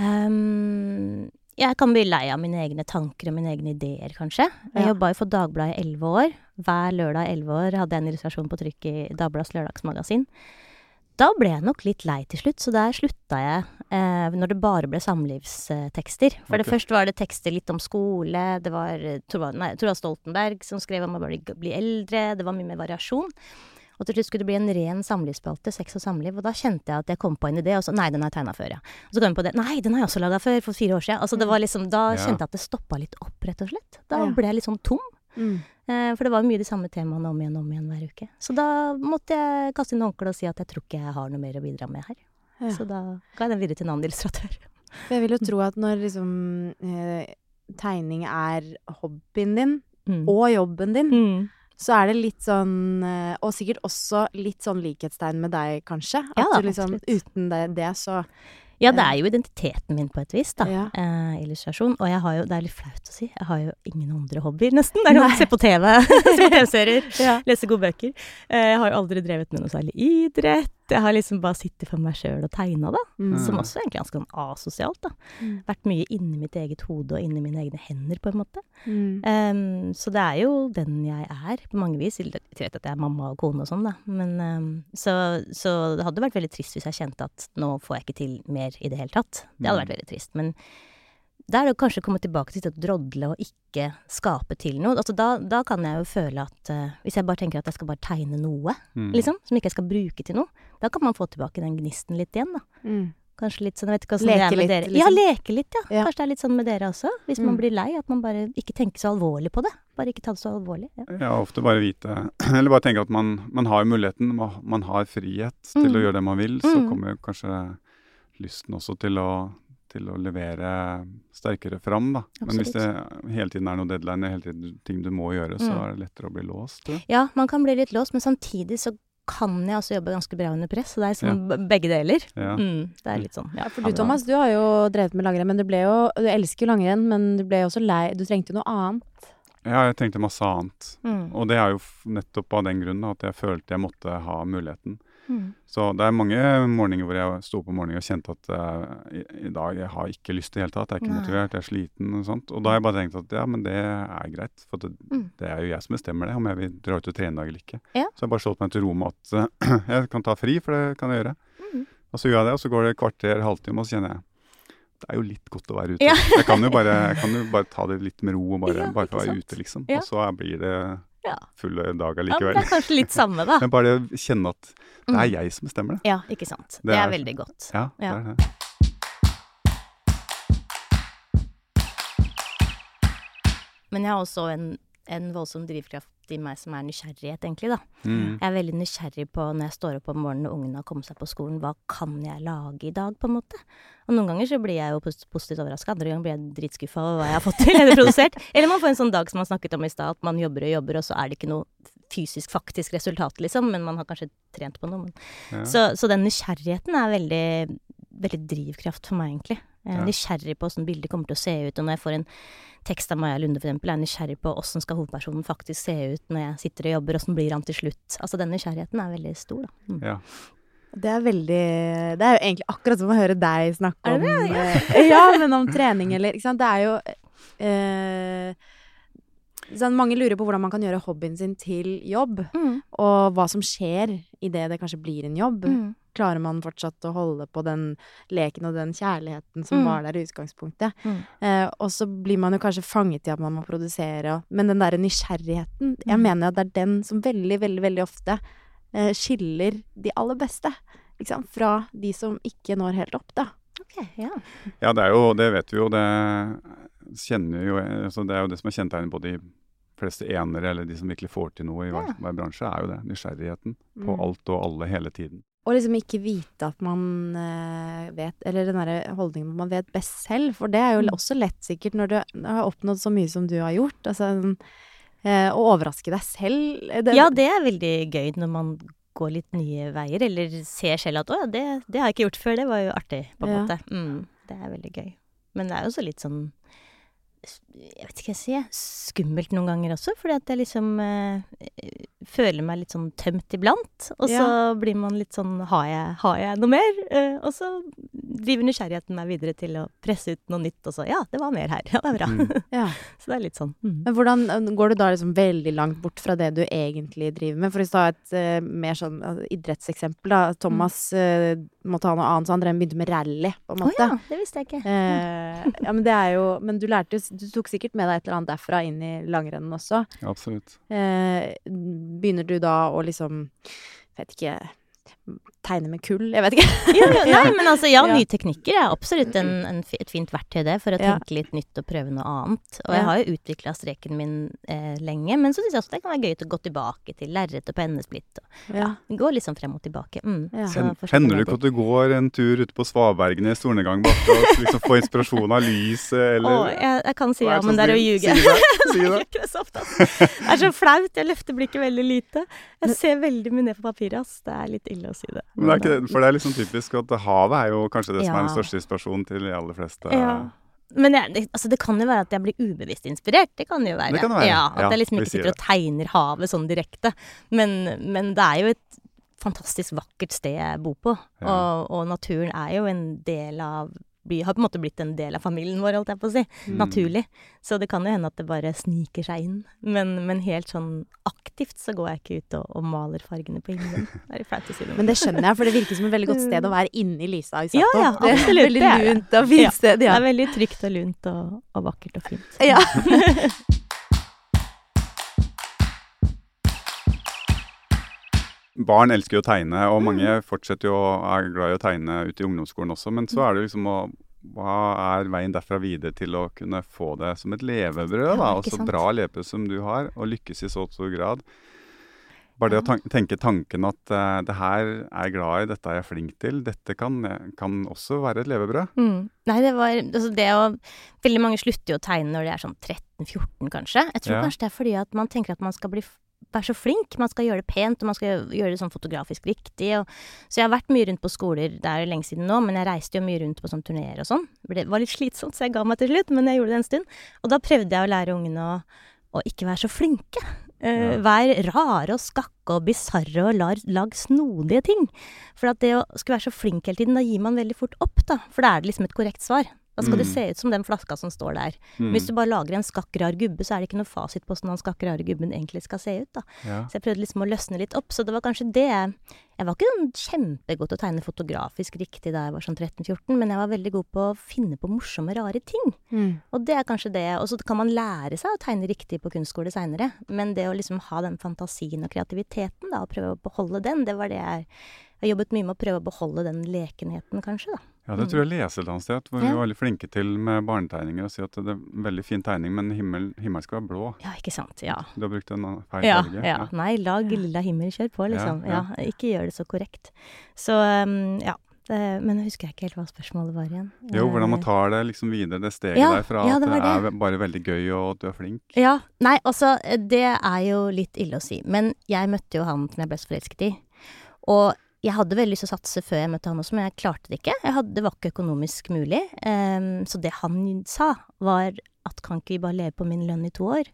Ehm, jeg kan bli lei av mine egne tanker og mine egne ideer, kanskje. Jeg jobba jo for Dagbladet i elleve år. Hver lørdag i elleve år hadde jeg en illustrasjon på trykk i Dagbladets lørdagsmagasin. Da ble jeg nok litt lei til slutt, så der slutta jeg eh, når det bare ble samlivstekster. For det første først var det tekster litt om skole, det var Tora Stoltenberg som skrev om å bli, bli eldre, det var mye mer variasjon. Og til slutt skulle det bli en ren samlivsspalte, sex og samliv, og da kjente jeg at jeg kom på en idé, og så Nei, den har jeg tegna før, ja. Og så kom jeg på det. Nei, den har jeg også laga før, for fire år siden. Altså det var liksom Da Ja. kjente jeg at det stoppa litt opp, rett og slett. Da Ja. ble jeg litt sånn tom. Mm. Eh, for det var mye de samme temaene om igjen og om igjen hver uke. Så da måtte jeg kaste inn håndkleet og si at jeg tror ikke jeg har noe mer å bidra med her. Ja. Så da ga jeg den videre til en annen illustratør. For jeg vil jo tro at når liksom eh, tegning er hobbyen din, Mm. og jobben din, Mm. Så er det litt sånn eh, Og sikkert også litt sånn likhetstegn med deg, kanskje. Ja At da, du liksom absolutt. uten det, det så Ja, det er jo identiteten min på et vis, da. Ja. Eh, illustrasjon. Og jeg har jo, det er litt flaut å si, jeg har jo ingen andre hobbyer, nesten. Det er Nei. å se på TV, se på TV-serier, Ja. lese gode bøker. Eh, jeg har jo aldri drevet med noe særlig idrett. Jeg har liksom bare sittet for meg sjøl og tegna, da. Mm. Som også egentlig er ganske sånn asosialt, da. Mm. Vært mye inni mitt eget hode og inni mine egne hender, på en måte. Mm. Um, så det er jo den jeg er, på mange vis. Jeg vet at jeg er mamma og kone og sånn, da. Men, um, så, så det hadde vært veldig trist hvis jeg kjente at nå får jeg ikke til mer i det hele tatt. Det hadde Mm. vært veldig trist. Men da er det kanskje å komme tilbake til det å drodle og ikke skape til noe. Altså da, da kan jeg jo føle at uh, hvis jeg bare tenker at jeg skal bare tegne noe, Mm. liksom, som ikke jeg skal bruke til noe, da kan man få tilbake den gnisten litt igjen, da. Mm. Kanskje litt sånn, jeg vet ikke hva Leke det er med litt, dere. liksom. Ja, leke litt, ja. Ja. Kanskje det er litt sånn med dere også. Hvis man Mm. blir lei, at man bare ikke tenker så alvorlig på det. Bare ikke ta det så alvorlig. Ja. Ja, ofte bare vite Eller bare tenke at man, man har muligheten, man, man har frihet til Mm. å gjøre det man vil. Så Mm. kommer kanskje lysten også til å, til å levere sterkere fram, da. Men hvis det hele tiden er noe deadline, hele tiden ting du må gjøre, så Mm. er det lettere å bli låst. tror ja, man kan bli litt låst, men samtidig så kan jeg også jobbe ganske bra under press. Så det er liksom ja. begge deler. Ja. Mm, det er litt sånn. Ja, for du Thomas, du har jo drevet med langrenn, men du ble jo Du elsker jo langrenn, men du ble jo også lei Du trengte jo noe annet. Ja, jeg trengte masse annet. Mm. Og det er jo nettopp av den grunn at jeg følte jeg måtte ha muligheten. Mm. Så det er mange morgener hvor jeg sto opp om morgenen og kjente at uh, i, i dag jeg har ikke lyst i det hele tatt. Jeg er ikke Nei. motivert, jeg er sliten og sånt. Og da har jeg bare tenkt at ja, men det er greit. For det, Mm. det er jo jeg som bestemmer det, om jeg vil dra ut og trene i dag eller ikke. Ja. Så jeg har bare slått meg til ro med at uh, jeg kan ta fri, for det kan jeg gjøre. Mm. Og så gjør jeg det, og så går det et kvarter, halvtime, og så kjenner jeg det er jo litt godt å være ute. Ja. Jeg, kan jo bare, jeg kan jo bare ta det litt med ro, og bare, Ja, bare være ute, liksom. Og så blir det Ja. full dag ja, det er kanskje litt samme, da. Men bare kjenne at det er Mm. jeg som bestemmer det. Ja, ikke sant. Det Det er er- veldig godt. Ja, det Ja. er det. Men jeg har også en, en voldsom drivkraft i meg som er nysgjerrighet, egentlig, da. Mm. Jeg er veldig nysgjerrig på når jeg står opp om morgenen og ungene har kommet seg på skolen, hva kan jeg lage i dag, på en måte? Og noen ganger så blir jeg jo positivt overraska, andre ganger blir jeg dritskuffa over hva jeg har fått til eller produsert. Eller man får en sånn dag som man snakket om i stad, at man jobber og jobber, og så er det ikke noe fysisk, faktisk resultat, liksom, men man har kanskje trent på noe. Men. Ja. Så, så den nysgjerrigheten er veldig, veldig drivkraft for meg, egentlig. Jeg er Ja. nysgjerrig på åssen bildet kommer til å se ut, og når jeg får en tekst av Maja Lunde, for eksempel, er jeg nysgjerrig på åssen skal hovedpersonen faktisk se ut når jeg sitter og jobber, åssen blir han til slutt. Altså den nysgjerrigheten er veldig stor, da. Mm. Ja. Det er veldig Det er jo egentlig akkurat som å høre deg snakke Er om det eh, Ja, men om trening eller Ikke sant. Det er jo eh, sånn, Mange lurer på hvordan man kan gjøre hobbyen sin til jobb, Mm. og hva som skjer idet det kanskje blir en jobb. Mm. Klarer man fortsatt å holde på den leken og den kjærligheten som Mm. var der i utgangspunktet? Mm. Eh, og så blir man jo kanskje fanget i at man må produsere, og- men den derre nysgjerrigheten Jeg Mm. mener at det er den som veldig, veldig, veldig ofte eh, skiller de aller beste. Ikke sant? Fra de som ikke når helt opp, da. Okay, ja. ja, det er jo Det vet vi jo. Det kjenner jo altså Det er jo det som er kjennetegnet på de fleste enere, eller de som virkelig får til noe i hver, hver bransje, er jo det. Nysgjerrigheten på Mm. alt og alle hele tiden. Og liksom ikke vite at man eh, vet Eller den derre holdningen at man vet best selv. For det er jo Mm. også lett sikkert når du har oppnådd så mye som du har gjort. Altså eh, å overraske deg selv. eh, Det, ja, det er veldig gøy når man går litt nye veier, eller ser selv at å ja, det, det har jeg ikke gjort før, det var jo artig, på en Ja. måte. Mm, det er veldig gøy. Men det er jo også litt sånn jeg vet ikke hva jeg sier, skummelt noen ganger også, fordi at jeg liksom eh, føler meg litt sånn tømt iblant. Og så Ja. blir man litt sånn har jeg, har jeg noe mer? Eh, og så driver nysgjerrigheten meg videre til å presse ut noe nytt, og så ja, det var mer her. Ja, det er bra. Mm. ja. så det er litt sånn. Mm. Men hvordan går du da liksom veldig langt bort fra det du egentlig driver med? For å ta et uh, mer sånn uh, idrettseksempel, da. Thomas uh, måtte ha noe annet, så han begynte med rally, på en Å oh, ja, det visste jeg ikke. Eh, ja, men det er jo Men du lærte jo Du tok sikkert med deg et eller annet derfra inn i langrennen også. Absolutt. Eh, begynner du da å liksom Vet ikke Tegne med kull? Jeg vet ikke. Ja, ja, nei, men altså, ja, nye teknikker er absolutt en, en, et fint verktøy det, for å tenke litt nytt og prøve noe annet. Og jeg har jo utvikla streken min eh, lenge, men så syns jeg også det kan være gøy å gå tilbake til lerret og pennesplitt. Og Ja. gå litt sånn frem og tilbake. Mm, Ja. så Hender det ikke at du går en tur ute på Svabergene i solnedgangbakke og liksom får inspirasjon av lyset, eller Å, jeg, jeg kan si ja, men det er å ljuge. Si det. Si det. det så ofte, altså. Det er så flaut. Jeg løfter blikket veldig lite. Jeg ser veldig mye ned på papiret, ass. Det er litt ille å si det. Men det er ikke det, for det er liksom typisk at havet er jo kanskje det som er den største inspirasjonen til de aller fleste. Ja. Men jeg, det, altså det kan jo være at jeg blir ubevisst inspirert. Det kan jo være. Det kan være. Ja, at Ja, jeg liksom ikke sitter og tegner havet sånn direkte. Men, men det er jo et fantastisk vakkert sted jeg bor på. Ja. Og, og naturen er jo en del av bli, Har på en måte blitt en del av familien vår, holdt jeg på å si. Mm. Naturlig. Så det kan jo hende at det bare sniker seg inn. Men, men helt sånn aktivt så går jeg ikke ut og, og maler fargene på himmelen. Det er flaut å si det. Men det skjønner jeg, for det virker som et veldig godt sted å være inne i Lisa Ja, ja, absolutt, veldig lunt og fint Ja, sted. Det er veldig trygt og lunt og, og vakkert og fint. ja. Barn elsker jo å tegne, og mange fortsetter jo å er glad i å tegne ute i ungdomsskolen også. Men så er det liksom å Hva er veien derfra videre til å kunne få det som et levebrød? Da, Og så bra levebrød som du har, og lykkes i så stor grad. Bare det å tan tenke tanken at uh, det her er jeg glad i, dette er jeg flink til, dette kan, kan også være et levebrød. Mm. Nei, det var altså det å Veldig mange slutter jo å tegne når de er sånn 13-14, kanskje. Jeg tror Ja. kanskje det er fordi at man tenker at man skal bli være så flink. Man skal gjøre det pent, og man skal gjøre det sånn fotografisk riktig. Og, så jeg har vært mye rundt på skoler, det er jo lenge siden nå, men jeg reiste jo mye rundt på sånn turneer og sånn. Det var litt slitsomt, så jeg ga meg til slutt, men jeg gjorde det en stund. Og da prøvde jeg å lære ungene å, å ikke være så flinke. Uh, Ja. Vær rare og skakke og bisarre og lar, lag snodige ting. For at det å skulle være så flink hele tiden, da gir man veldig fort opp, da. For da er det liksom et korrekt svar. Da skal det Mm. se ut som den flaska som står der. Mm. Hvis du bare lager en skakk rar gubbe, så er det ikke noe fasit på hvordan den skakk gubben egentlig skal se ut, da. Ja. Så jeg prøvde liksom å løsne litt opp. Så det var kanskje det Jeg var ikke sånn kjempegod til å tegne fotografisk riktig da jeg var sånn 13-14, men jeg var veldig god på å finne på morsomme, rare ting. Mm. Og det er kanskje det. Og så kan man lære seg å tegne riktig på kunstskole seinere, men det å liksom ha den fantasien og kreativiteten, da, og prøve å beholde den, det var det jeg jeg har jobbet mye med å prøve å beholde den lekenheten, kanskje, da. Ja, det tror jeg jeg leste et annet sted, hvor vi Ja. var veldig flinke til med barnetegninger å si at det er en veldig fin tegning, men himmel, himmelen skal være blå. Ja, ikke sant. Ja. Du har brukt en feil Ja, farge. ja. Nei, lag lilla himmel, kjør på, liksom. Ja, Ja, ikke gjør det så korrekt. Så um, ja. Det, men jeg husker jeg ikke helt hva spørsmålet var igjen. Jo, hvordan man Eh, tar det liksom videre, det steget Ja, der fra ja, at det det, er bare veldig gøy og at du er flink. Ja. Nei, altså, det er jo litt ille å si. Men jeg møtte jo han som jeg ble så forelsket i. Og jeg hadde veldig lyst til å satse før jeg møtte han også, men jeg klarte det ikke. Jeg hadde, det var ikke økonomisk mulig. Um, så det han sa, var at kan ikke vi bare leve på min lønn i to år?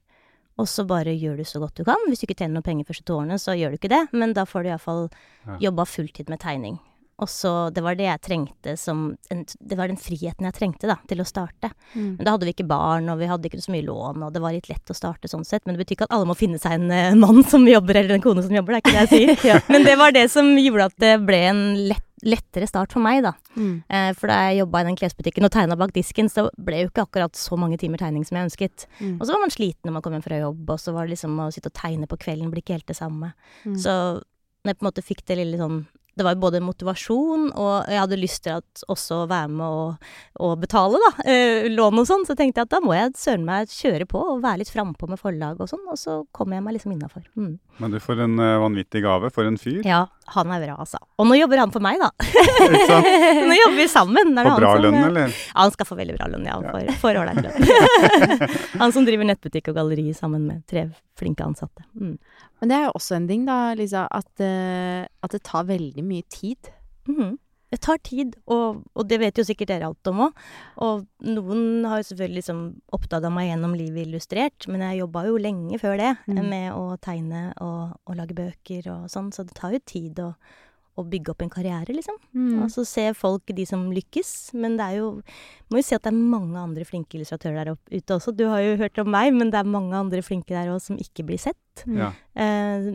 Og så bare gjør du så godt du kan. Hvis du ikke tjener noen penger første to årene, så gjør du ikke det. Men da får du iallfall Ja. jobba fulltid med tegning. Og så, Det var det jeg trengte som en, Det var den friheten jeg trengte da, til å starte. Mm. Men da hadde vi ikke barn, og vi hadde ikke så mye lån, og det var litt lett å starte sånn sett. Men det betyr ikke at alle må finne seg en uh, mann som jobber, eller en kone som jobber, det er ikke det jeg sier. Men det var det som gjorde at det ble en lett, lettere start for meg, da. Mm. Eh, for da jeg jobba i den klesbutikken og tegna bak disken, så ble jo ikke akkurat så mange timer tegning som jeg ønsket. Mm. Og så var man sliten når man kom hjem fra jobb, og så var det liksom å sitte og tegne på kvelden blir ikke helt det samme. Mm. Så når jeg på en måte fikk det lille sånn det var både motivasjon, og jeg hadde lyst til at også å være med og, og betale, da, eh, lån og sånn. Så tenkte jeg at da må jeg søren meg kjøre på og være litt frampå med forlag og sånn, og så kom jeg meg liksom innafor. Mm. Men du får en eh, vanvittig gave. For en fyr. Ja, han er bra, altså. Og nå jobber han for meg, da. Nå jobber vi sammen. Er bra som- lønn, eller? Ja, han skal få veldig bra lønn, ja. Han får, får ålreit lønn. han som driver nettbutikk og galleri sammen med tre flinke ansatte. Mm. Men det er jo også en ting, da, Lisa, at, uh, at det tar veldig mye tid. Mhm. Det tar tid, og, og det vet jo sikkert dere alt om òg. Og noen har jo selvfølgelig liksom oppdaga meg gjennom livet illustrert, men jeg jobba jo lenge før det Mm. med å tegne og, og lage bøker og sånn, så det tar jo tid å, å bygge opp en karriere, liksom. Mm. Og så ser folk de som lykkes, men det er jo Må jo si at det er mange andre flinke illustratører der opp- ute også. Du har jo hørt om meg, men det er mange andre flinke der òg som ikke blir sett. Mm. Ja. Eh,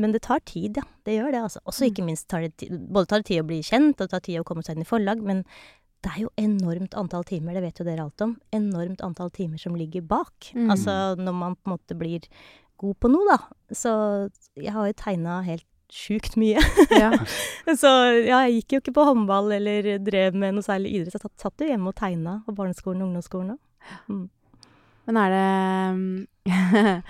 men det tar tid, ja. Det gjør det, altså. Også Mm. ikke minst tar det tid Både tar det tid å bli kjent, og det tar tid å komme seg inn i forlag, men det er jo enormt antall timer, det vet jo dere alt om. Enormt antall timer som ligger bak. Mm. Altså når man på en måte blir god på noe, da. Så jeg har jo tegna helt sjukt mye. Ja. Så ja, jeg gikk jo ikke på håndball eller drev med noe særlig idrett. Jeg satt, satt jo hjemme og tegna på barneskolen og ungdomsskolen òg. Men er det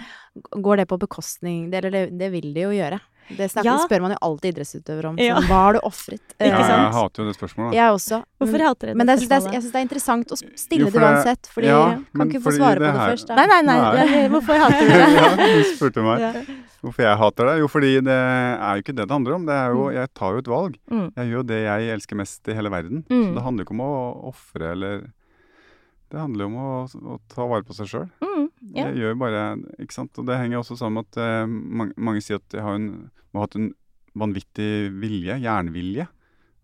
Går det på bekostning det, Eller det, det vil det jo gjøre. Det snakker, Ja. spør man jo alltid idrettsutøvere om. Ja. Sånn, hva har du ofret? Ja, jeg hater jo det spørsmålet. Jeg også. Hvorfor hater dere Men det spørsmålet? jeg, jeg syns det er interessant å stille Jo, det uansett, fordi ja, kan ikke få svare på det her- først. Da. Nei, nei, nei. Nei. Hvorfor hater du det? ja, du spurte meg Ja. Hvorfor jeg hater det. Jo, fordi det er jo ikke det det handler om. Det er jo, Mm. jeg tar jo et valg. Mm. Jeg gjør jo det jeg elsker mest i hele verden. Mm. Så det handler jo ikke om å ofre eller Det handler jo om å, å ta vare på seg sjøl. Mm, ja. Jeg gjør bare Ikke sant. Og det henger også sammen med at uh, mange, mange sier at jeg har en, må ha hatt en vanvittig vilje, jernvilje.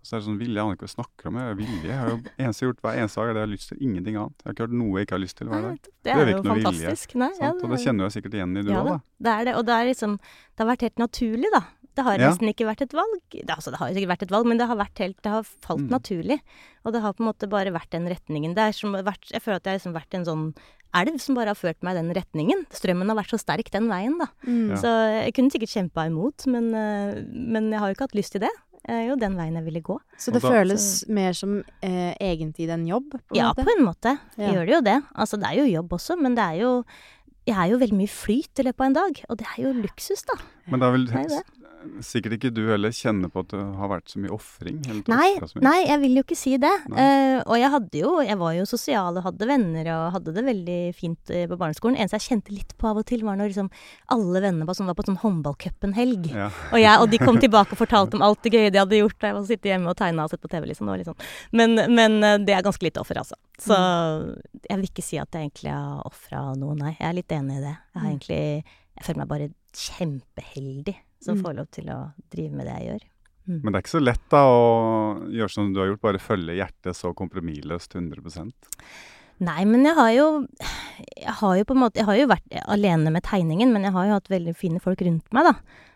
Så er det sånn vilje, jeg aner ikke hva jeg snakker om. Jeg er vilje. Jeg har jo eneste jeg gjort hver eneste dag, er det jeg har lyst til. Ingenting annet. Jeg har ikke hørt noe jeg ikke har lyst til hver dag. det er er jo fantastisk. vilje. Nei, ja, det, Og det kjenner du sikkert igjen i du ja, òg, da. da. Det er det. Og det er liksom Det har vært helt naturlig, da. Det har Ja. nesten ikke vært et valg. Det, altså, det har sikkert vært et valg, men det har vært helt Det har falt Mm. naturlig. Og det har på en måte bare vært den retningen. Det er som vært Jeg føler at jeg har liksom vært en sånn elv som bare har ført meg i den retningen. Strømmen har vært så sterk den veien, da. Mm. Ja. Så jeg kunne sikkert kjempa imot, men, eh, men jeg har jo ikke hatt lyst til det. Er jo den veien jeg ville gå. Så det da- føles mer som eh, egentlig en jobb, på en Ja, måte? på en måte. Ja. Gjør det jo det. Altså, det er jo jobb også, men det er jo Jeg er jo veldig mye flyt i løpet av en dag, og det er jo luksus, da. Men da vil Det er jo det. Sikkert ikke du heller kjenner på at det har vært så mye ofring? Nei, nei, jeg vil jo ikke si det. Eh, og jeg hadde jo Jeg var jo sosial og hadde venner og hadde det veldig fint eh, på barneskolen. Eneste jeg kjente litt på av og til, var når liksom alle vennene var, sånn, var på sånn håndballcupen-helg. Ja. Og, og de kom tilbake og fortalte om alt det gøye de hadde gjort. Da jeg var sittet hjemme og tegna og sett på TV, liksom. Det var litt sånn. Men, men eh, det er ganske lite offer, altså. Så jeg vil ikke si at jeg egentlig har ofra noe, nei. Jeg er litt enig i det. Jeg har Mm. egentlig Jeg føler meg bare kjempeheldig som Mm. får lov til å drive med det jeg gjør. Men det er ikke så lett da å gjøre som du har gjort, bare følge hjertet så kompromissløst 100% Nei, men jeg har jo Jeg har jo på en måte Jeg har jo vært alene med tegningen, men jeg har jo hatt veldig fine folk rundt meg, da.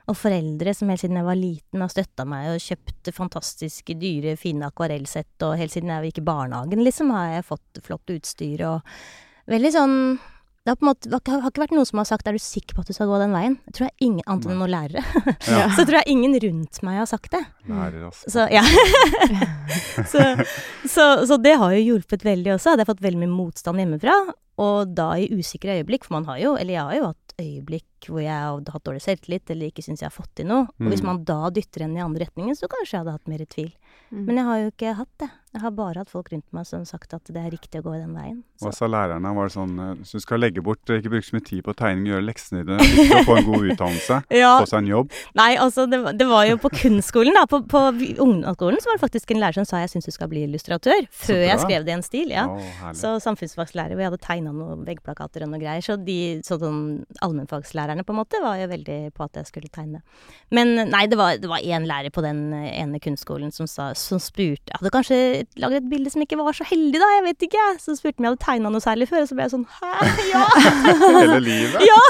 Og foreldre som helt siden jeg var liten har støtta meg og kjøpt fantastiske, dyre, fine akvarellsett. Og helt siden jeg gikk i barnehagen, liksom, har jeg fått flott utstyr og Veldig sånn det har, på en måte, det har ikke vært noen som har sagt 'er du sikker på at du skal gå den veien'? Jeg tror jeg ingen, Annet enn noen lærere. Ja. Så tror jeg ingen rundt meg har sagt det. Lærer, altså. Så, ja. så, så, så det har jo hjulpet veldig også. Hadde jeg fått veldig mye motstand hjemmefra, og da i usikre øyeblikk, for man har jo, eller jeg har jo hatt øyeblikk hvor jeg har hatt dårlig selvtillit eller ikke syns jeg har fått til noe. Og hvis Mm. man da dytter en i andre retningen, så kanskje jeg hadde hatt mer tvil. Mm. Men jeg har jo ikke hatt det. Jeg har bare hatt folk rundt meg som har sagt at det er riktig å gå den veien. Så. Hva sa lærerne? Var det sånn eh, Så du skal legge bort, ikke bruke så mye tid på tegning, gjøre leksene dine, viktig å få en god utdannelse, Ja, få seg en jobb? Nei, altså det, var- det var jo på kunstskolen, da. På, på ungdomsskolen så var det faktisk en lærer som sa jeg syns du skal bli illustratør. Før jeg skrev det i en stil. ja. Å. Så samfunnsfagslærer, vi jeg hadde tegna noen veggplakater og noe greier. Så de sånn allmennfagslærerne på en måte var jo veldig på at jeg skulle tegne. Men nei, det var, det var én lærer på den ene kunstskolen som, sa, som spurte hadde kanskje laget et bilde som ikke var så heldig, da, jeg vet ikke. Så spurte han om jeg hadde tegna noe særlig før, og så ble jeg sånn Hæ, ja! Hele livet? ja!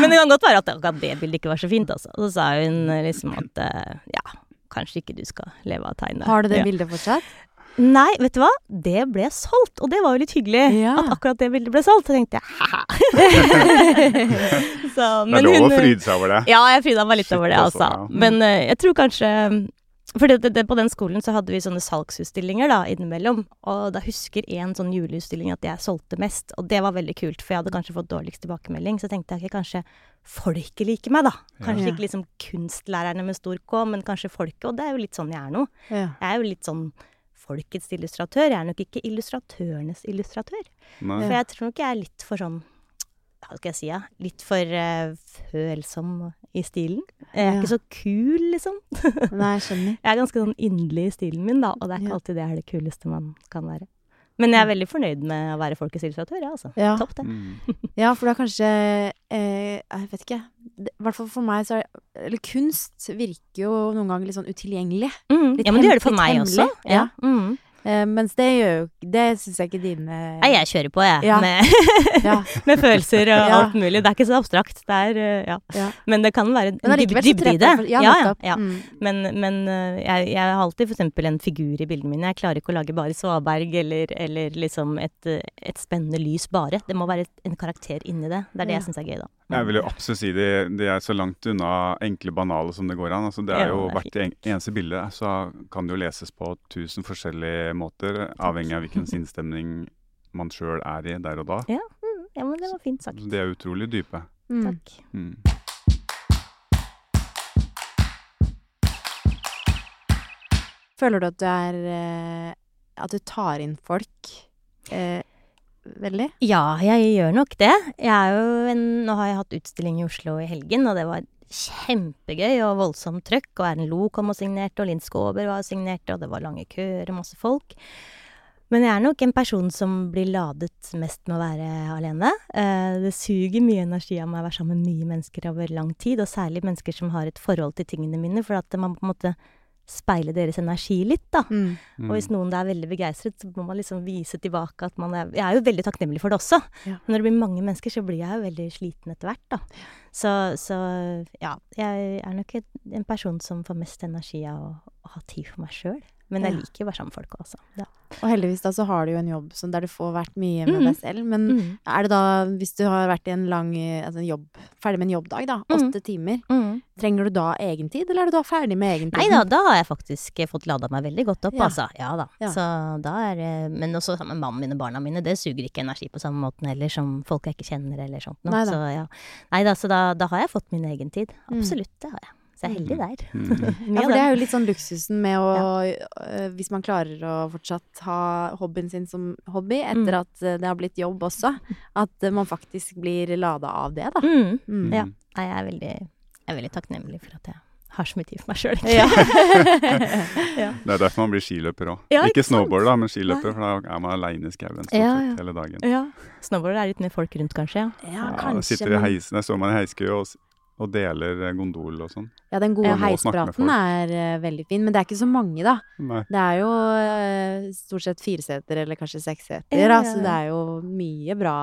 Men det kan godt være at akkurat det bildet ikke var så fint, altså. Og så sa hun liksom at eh, ja, kanskje ikke du skal leve av å tegne. Har du det ja. bildet fortsatt? Nei, vet du hva? Det ble solgt, og det var jo litt hyggelig. Ja. At akkurat det bildet ble solgt. Så tenkte jeg ha-ha. Så, Det er lov å fryde seg over det. Ja, jeg fryda meg litt Shit, over det, altså, altså. ja. Men uh, jeg tror kanskje For det, det, på den skolen så hadde vi sånne salgsutstillinger da, innimellom. Og da husker en sånn juleutstilling at jeg solgte mest. Og det var veldig kult, for jeg hadde kanskje fått dårligst tilbakemelding. Så tenkte jeg ikke kanskje folket liker meg, da. Kanskje Ja. ikke liksom kunstlærerne med stor K, men kanskje folket. Og det er jo litt sånn jeg er nå. Ja. Jeg er jo litt sånn folkets illustratør. Jeg er nok ikke illustratørenes illustratør. Nei. For jeg tror nok jeg er litt for sånn Hva skal jeg si, ja? Litt for uh, følsom i stilen. Jeg er Ja. ikke så kul, liksom. Nei, jeg skjønner. Jeg er ganske sånn inderlig i stilen min, da, og det er ikke Ja. alltid det er det kuleste man kan være. Men jeg er veldig fornøyd med å være folkets illustratør, ja, altså. Ja. Topp, det. Mm. Ja, for det er kanskje eh, Jeg vet ikke. I hvert fall for meg så er Eller kunst virker jo noen ganger litt sånn utilgjengelig. Mm. Litt Ja, men det gjør det for meg hemmelig, også. Ja. Mm. Eh, mens det gjør jo Det syns jeg ikke dine Nei, jeg kjører på, jeg. Ja. Med, med følelser og alt mulig. Det er ikke så abstrakt. Det er, eh, ja. Men det kan være en Men allikevel dybde i det. Ja, ja, ja. Mm. Men, men jeg, jeg har alltid eksempel en figur i bildene mine. Jeg klarer ikke å lage bare svaberg eller, eller liksom et, et spennende lys bare. Det må være et, en karakter inni det. Det er det jeg syns er gøy, da. Jeg vil jo absolutt si det, de er så langt unna enkle, banale som det går an. Altså, det Ja, er jo det er Hvert eneste bilde så kan det jo leses på tusen forskjellige måter, avhengig av hvilken sinnsstemning man sjøl er i der og da. Ja, men det var fint sagt. Så de er utrolig dype. Mm. Takk. Mm. Føler du at du er eh, At du tar inn folk eh, veldig? Ja, jeg gjør nok det. Jeg er jo en, nå har jeg hatt utstilling i Oslo i helgen, og det var kjempegøy og voldsomt trøkk. Og Erlend Loe kom og signerte, og Linn Skåber var og signerte, og det var lange køer og masse folk. Men jeg er nok en person som blir ladet mest med å være alene. Eh, det suger mye energi av meg å være sammen med mye mennesker over lang tid, og særlig mennesker som har et forhold til tingene mine, for at man på en måte speiler deres energi litt, da. Mm. Og hvis noen er veldig begeistret, så må man liksom vise tilbake at man er Jeg er jo veldig takknemlig for det også. Ja. Men når det blir mange mennesker, så blir jeg jo veldig sliten etter hvert, da. Så, så ja. Jeg er nok en person som får mest energi av å, å ha tid for meg sjøl. Men jeg liker å være sammen med folk også. Ja. Og heldigvis da så har du jo en jobb der du får vært mye med mm. deg selv. Men Mm. er det da, hvis du har vært i en lang altså en jobb, ferdig med en jobbdag, da, åtte mm. timer, Mm. trenger du da egentid, eller er du da ferdig med egentid? Nei da, da har jeg faktisk fått lada meg veldig godt opp, Ja. altså. Ja da. Ja. Så da er Men også sammen med mannen min og barna mine, det suger ikke energi på samme måten heller som folk jeg ikke kjenner eller sånt noe. Nei da. Så ja. Nei da, så da, da har jeg fått min egen tid. Mm. Absolutt, det har jeg. Så jeg er heldig der. Mm. Ja, for det det. er jo litt sånn luksusen med å øh, Hvis man klarer å fortsatt ha hobbyen sin som hobby etter Mm. at øh, det har blitt jobb også, at øh, man faktisk blir lada av det, da. Mm. Mm. Ja. Nei, jeg er veldig, jeg er veldig takknemlig for at jeg har så mye tid for meg sjøl. Ja. Det er derfor man blir skiløper òg. Ja, ikke ikke snowboarder, da, men skiløper, for da er man aleine i skauen Ja, ja. hele dagen. Ja. Snowboarder er litt mer folk rundt, kanskje. Ja. ja, Ja, kanskje. sitter i heisen, der står man i heiskø og, og deler eh, gondol og sånn. Ja, den gode heispraten er uh, veldig fin, men det er ikke så mange, da. Nei. Det er jo uh, stort sett fireseter eller kanskje seksseter, Ja, så det er jo mye bra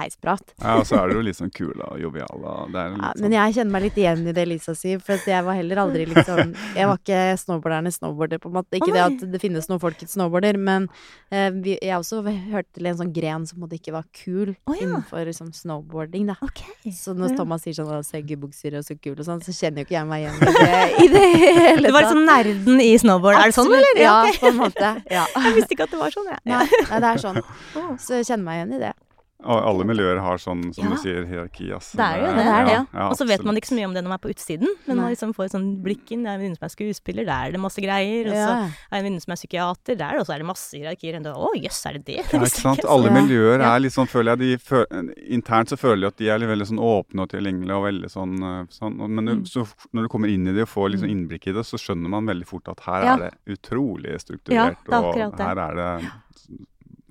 heisprat. Ja, og så er det jo litt sånn kul og jovial. Og det er litt Ja, sånn, men jeg kjenner meg litt igjen i det Lisa sier, for jeg var heller aldri liksom Jeg var ikke snowboardernes snowboarder, på en måte. Ikke oh, det at det finnes noen folkets snowboarder, men uh, vi, jeg også hørte til en sånn gren som på en måte ikke var kul oh, ja. innenfor liksom, snowboarding, da. Okay. Så når Thomas sier sånn 'Å, seggebukser og så kul' og sånn, så kjenner jo ikke jeg meg igjen i det i det hele Du var liksom nerden i snowboard. Er det sånn, eller? Ja, på en måte. Ja. Jeg visste ikke at det var sånn, jeg. Nei, nei, det er sånn. Så jeg kjenner meg igjen i det. Og alle miljøer har sånn, som Ja. du sier, hierarki. Altså. Det er jo det. det er det. ja. Ja, og så vet man ikke så mye om det når man er på utsiden, men Nei. man liksom får sånn blikk inn. Det er en venninne som er skuespiller, der er det masse greier. Og så er en venninne som er psykiater, der er også er det masse hierarkier. Og da, Å jøss, er det det? Ja, ikke sant? Alle miljøer er litt sånn, føler jeg, de fø Internt så føler jeg at de er veldig sånn åpne og tilgjengelige og veldig sånn, eh, sånn Men Mm. du- så, når du kommer inn i det og får liksom innblikk i det, så skjønner man veldig fort at her er det utrolig Ja, strukturert, det er og her er det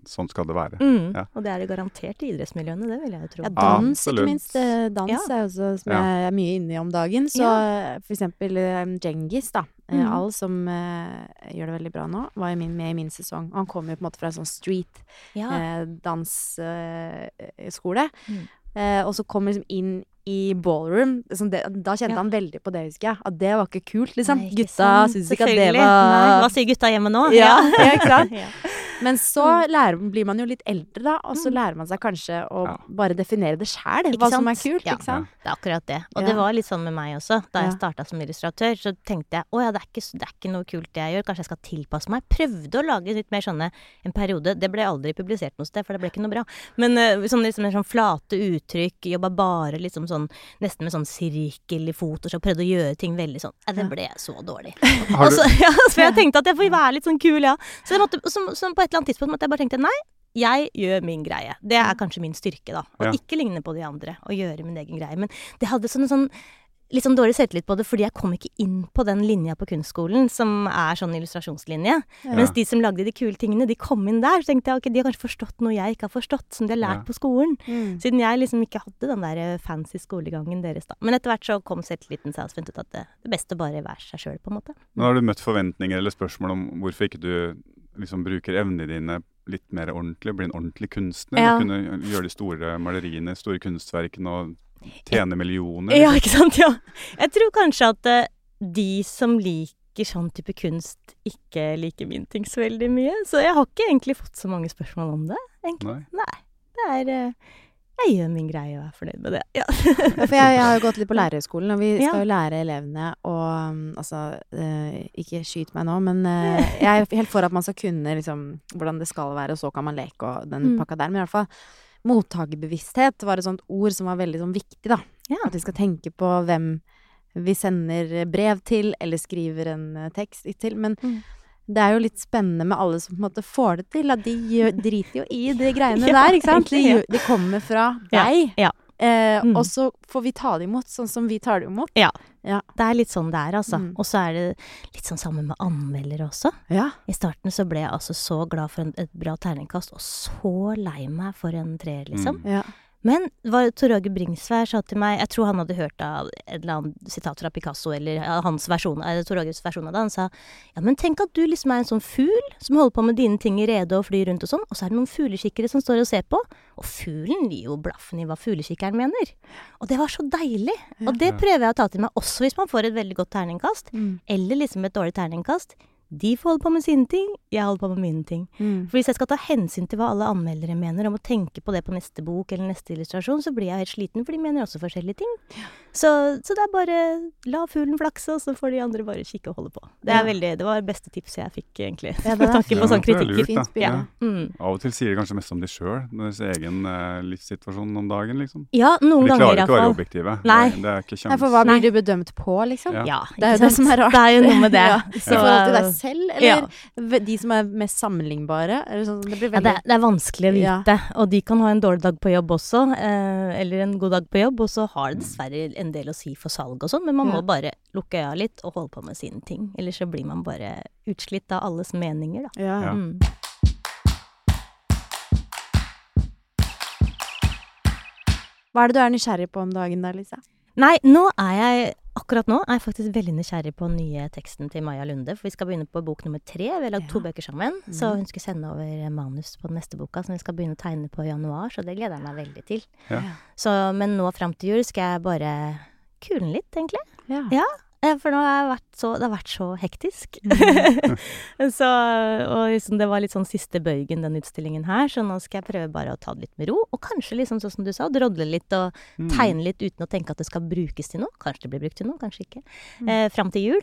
Sånn skal det være. Mm. Ja. Og det er det garantert i idrettsmiljøene, det vil jeg jo tro. Ja, dans, absolutt. ikke minst. Eh, Dans Ja. er også som Ja. jeg er mye inne i om dagen. Så ja. for eksempel eh, Djengis, da. Mm. All som uh, gjør det veldig bra nå, var jo min, med i min sesong. Og han kom jo på en måte fra en sånn street Ja. eh, dansskole. Mm. Eh, og så kom liksom inn i ballroom. Liksom det, da kjente Ja. han veldig på det, husker jeg. At det var ikke kult, liksom. Nei, ikke Gutta syns ikke at det var Nei, Hva sier gutta hjemme nå? Ja, ja, ikke sant? Men så lærer, blir man jo litt eldre, da, og så Mm. lærer man seg kanskje å Ja. bare definere det sjæl, hva hva som er kult. Ja. Ikke sant? Det er akkurat det. Og Ja. det var litt sånn med meg også. Da jeg starta som illustratør, så tenkte jeg å ja, det er, ikke, det er ikke noe kult det jeg gjør, kanskje jeg skal tilpasse meg. Prøvde å lage litt mer sånne en periode. Det ble aldri publisert noe sted, for det ble ikke noe bra. Men uh, sånn, liksom, sånn flate uttrykk, jobba bare liksom sånn nesten med sånn sirkel i Photoshop, prøvde å gjøre ting veldig sånn. Ja, det ble så dårlig. Har du, så, ja, så jeg tenkte at jeg får være litt sånn kul, ja. Så, jeg måtte, så, så på et eller annet tidspunkt måtte jeg bare tenke nei, jeg gjør min greie. Det er kanskje min styrke, da. Å Ja. ikke ligne på de andre, og gjøre min egen greie. Men det hadde sånn, sånn litt sånn dårlig selvtillit på det, fordi jeg kom ikke inn på den linja på kunstskolen som er sånn illustrasjonslinje. Mens de som lagde de kule tingene, de kom inn der. Så tenkte jeg ok, de har kanskje forstått noe jeg ikke har forstått, som de har lært Ja. på skolen. Mm. Siden jeg liksom ikke hadde den der eh, fancy skolegangen deres, da. Men etter hvert så kom selvtilliten seg, og fant ut at det, det beste bare være seg sjøl, på en måte. nå har du møtt forventninger eller spørsmål om hvorfor ikke du liksom bruker evnene dine litt mer ordentlig, bli en ordentlig kunstner. Ja. Og kunne gjøre de store maleriene, store kunstverkene og tjene millioner. Ja, liksom. ikke sant? Ja. Jeg tror kanskje at eh, de som liker sånn type kunst, ikke liker min ting så veldig mye. Så jeg har ikke egentlig fått så mange spørsmål om det, egentlig. Nei. Nei. Det er eh, Jeg gjør min greie og er fornøyd med det. Ja. For jeg, jeg har jo gått litt på lærerhøgskolen, og vi Ja. skal jo lære elevene å um, Altså, eh, ikke skyt meg nå, men eh, jeg er helt for at man skal kunne liksom hvordan det skal være, og så kan man leke og den Mm. pakka der. Men i hvert fall mottakerbevissthet var et sånt ord som var veldig sånn viktig, da. Ja. At vi skal tenke på hvem vi sender brev til, eller skriver en eh, tekst til. Men Mm. Det er jo litt spennende med alle som på en måte får det til. At de gjør, driter jo i de greiene Ja, der, ikke sant? De, ja. de kommer fra Ja, deg. ja. Eh, Mm. Og så får vi ta det imot sånn som vi tar det imot. Ja. Ja. Det er litt sånn det er, altså. Mm. Og så er det litt sånn sammen med anmeldere også. Ja. I starten så ble jeg altså så glad for en, et bra terningkast, og så lei meg for en treer, liksom. Mm. ja. Men hva Tor Åge sa til meg Jeg tror han hadde hørt av et eller annet sitat fra Picasso, eller hans versjon, eller Tor Åges versjon av det. Han sa ja, men tenk at du liksom er en sånn fugl som holder på med dine ting i rede og flyr rundt og sånn, og så er det noen fuglekikkere som står og ser på. Og fuglen gir jo blaffen i hva fuglekikkeren mener. Og det var så deilig. Og det prøver jeg å ta til meg også hvis man får et veldig godt terningkast, Mm. eller liksom et dårlig terningkast. De får holde på med sine ting, jeg holder på med mine ting. Mm. For hvis jeg skal ta hensyn til hva alle anmeldere mener, om å tenke på det på neste bok eller neste illustrasjon, så blir jeg helt sliten, for de mener også forskjellige ting. Så, så det er bare la fuglen flakse, og så får de andre bare kikke og holde på. Det, er Ja. veldig, det var det beste tipset jeg fikk, egentlig. Ja, det med tanke på sånn Ja, er lurt. Ja. Mm. Av og til sier de kanskje mest om de sjøl, deres egen eh, livssituasjon om dagen, liksom. Ja, noen De ganger klarer ikke å være iallfall. objektive. Nei. Det, er ikke Nei, for hva blir du bedømt på, liksom? Ja. Ja, Det er jo det som er rart. Det er jo noe med det. Ja. I Så- forhold til deg selv, eller Ja. de som er mest sammenlignbare? Eller sånn, det blir Ja, det, er- det er vanskelig å Ja. vite. Og de kan ha en dårlig dag på jobb også, eh, eller en god dag på jobb, og så har det dessverre en del å si for salg og sånn, men man Ja. må bare lukke øya litt og holde på med sine ting. Eller så blir man bare utslitt av alles meninger, da. ja. Mm. Hva er det du er nysgjerrig på om dagen da, Lisa? Nei, nå er jeg Akkurat nå er jeg faktisk veldig nysgjerrig på den nye teksten til Maja Lunde. For vi skal begynne på bok nummer tre. Vi har lagd to bøker sammen. Så hun skulle sende over manus på den neste boka, som vi skal begynne å tegne på i januar. Så det gleder jeg meg veldig til. Ja. Så, men nå fram til jul skal jeg bare kule litt, egentlig. Ja. Ja. Eh, For nå har jeg vært så, det har vært så hektisk. så, og liksom det var litt sånn siste bøygen, den utstillingen her, så nå skal jeg prøve bare å ta det litt med ro. Og kanskje liksom sånn som du sa, drodle litt og Mm. tegne litt uten å tenke at det skal brukes til noe. Kanskje det blir brukt til noe, kanskje ikke. Eh, fram til jul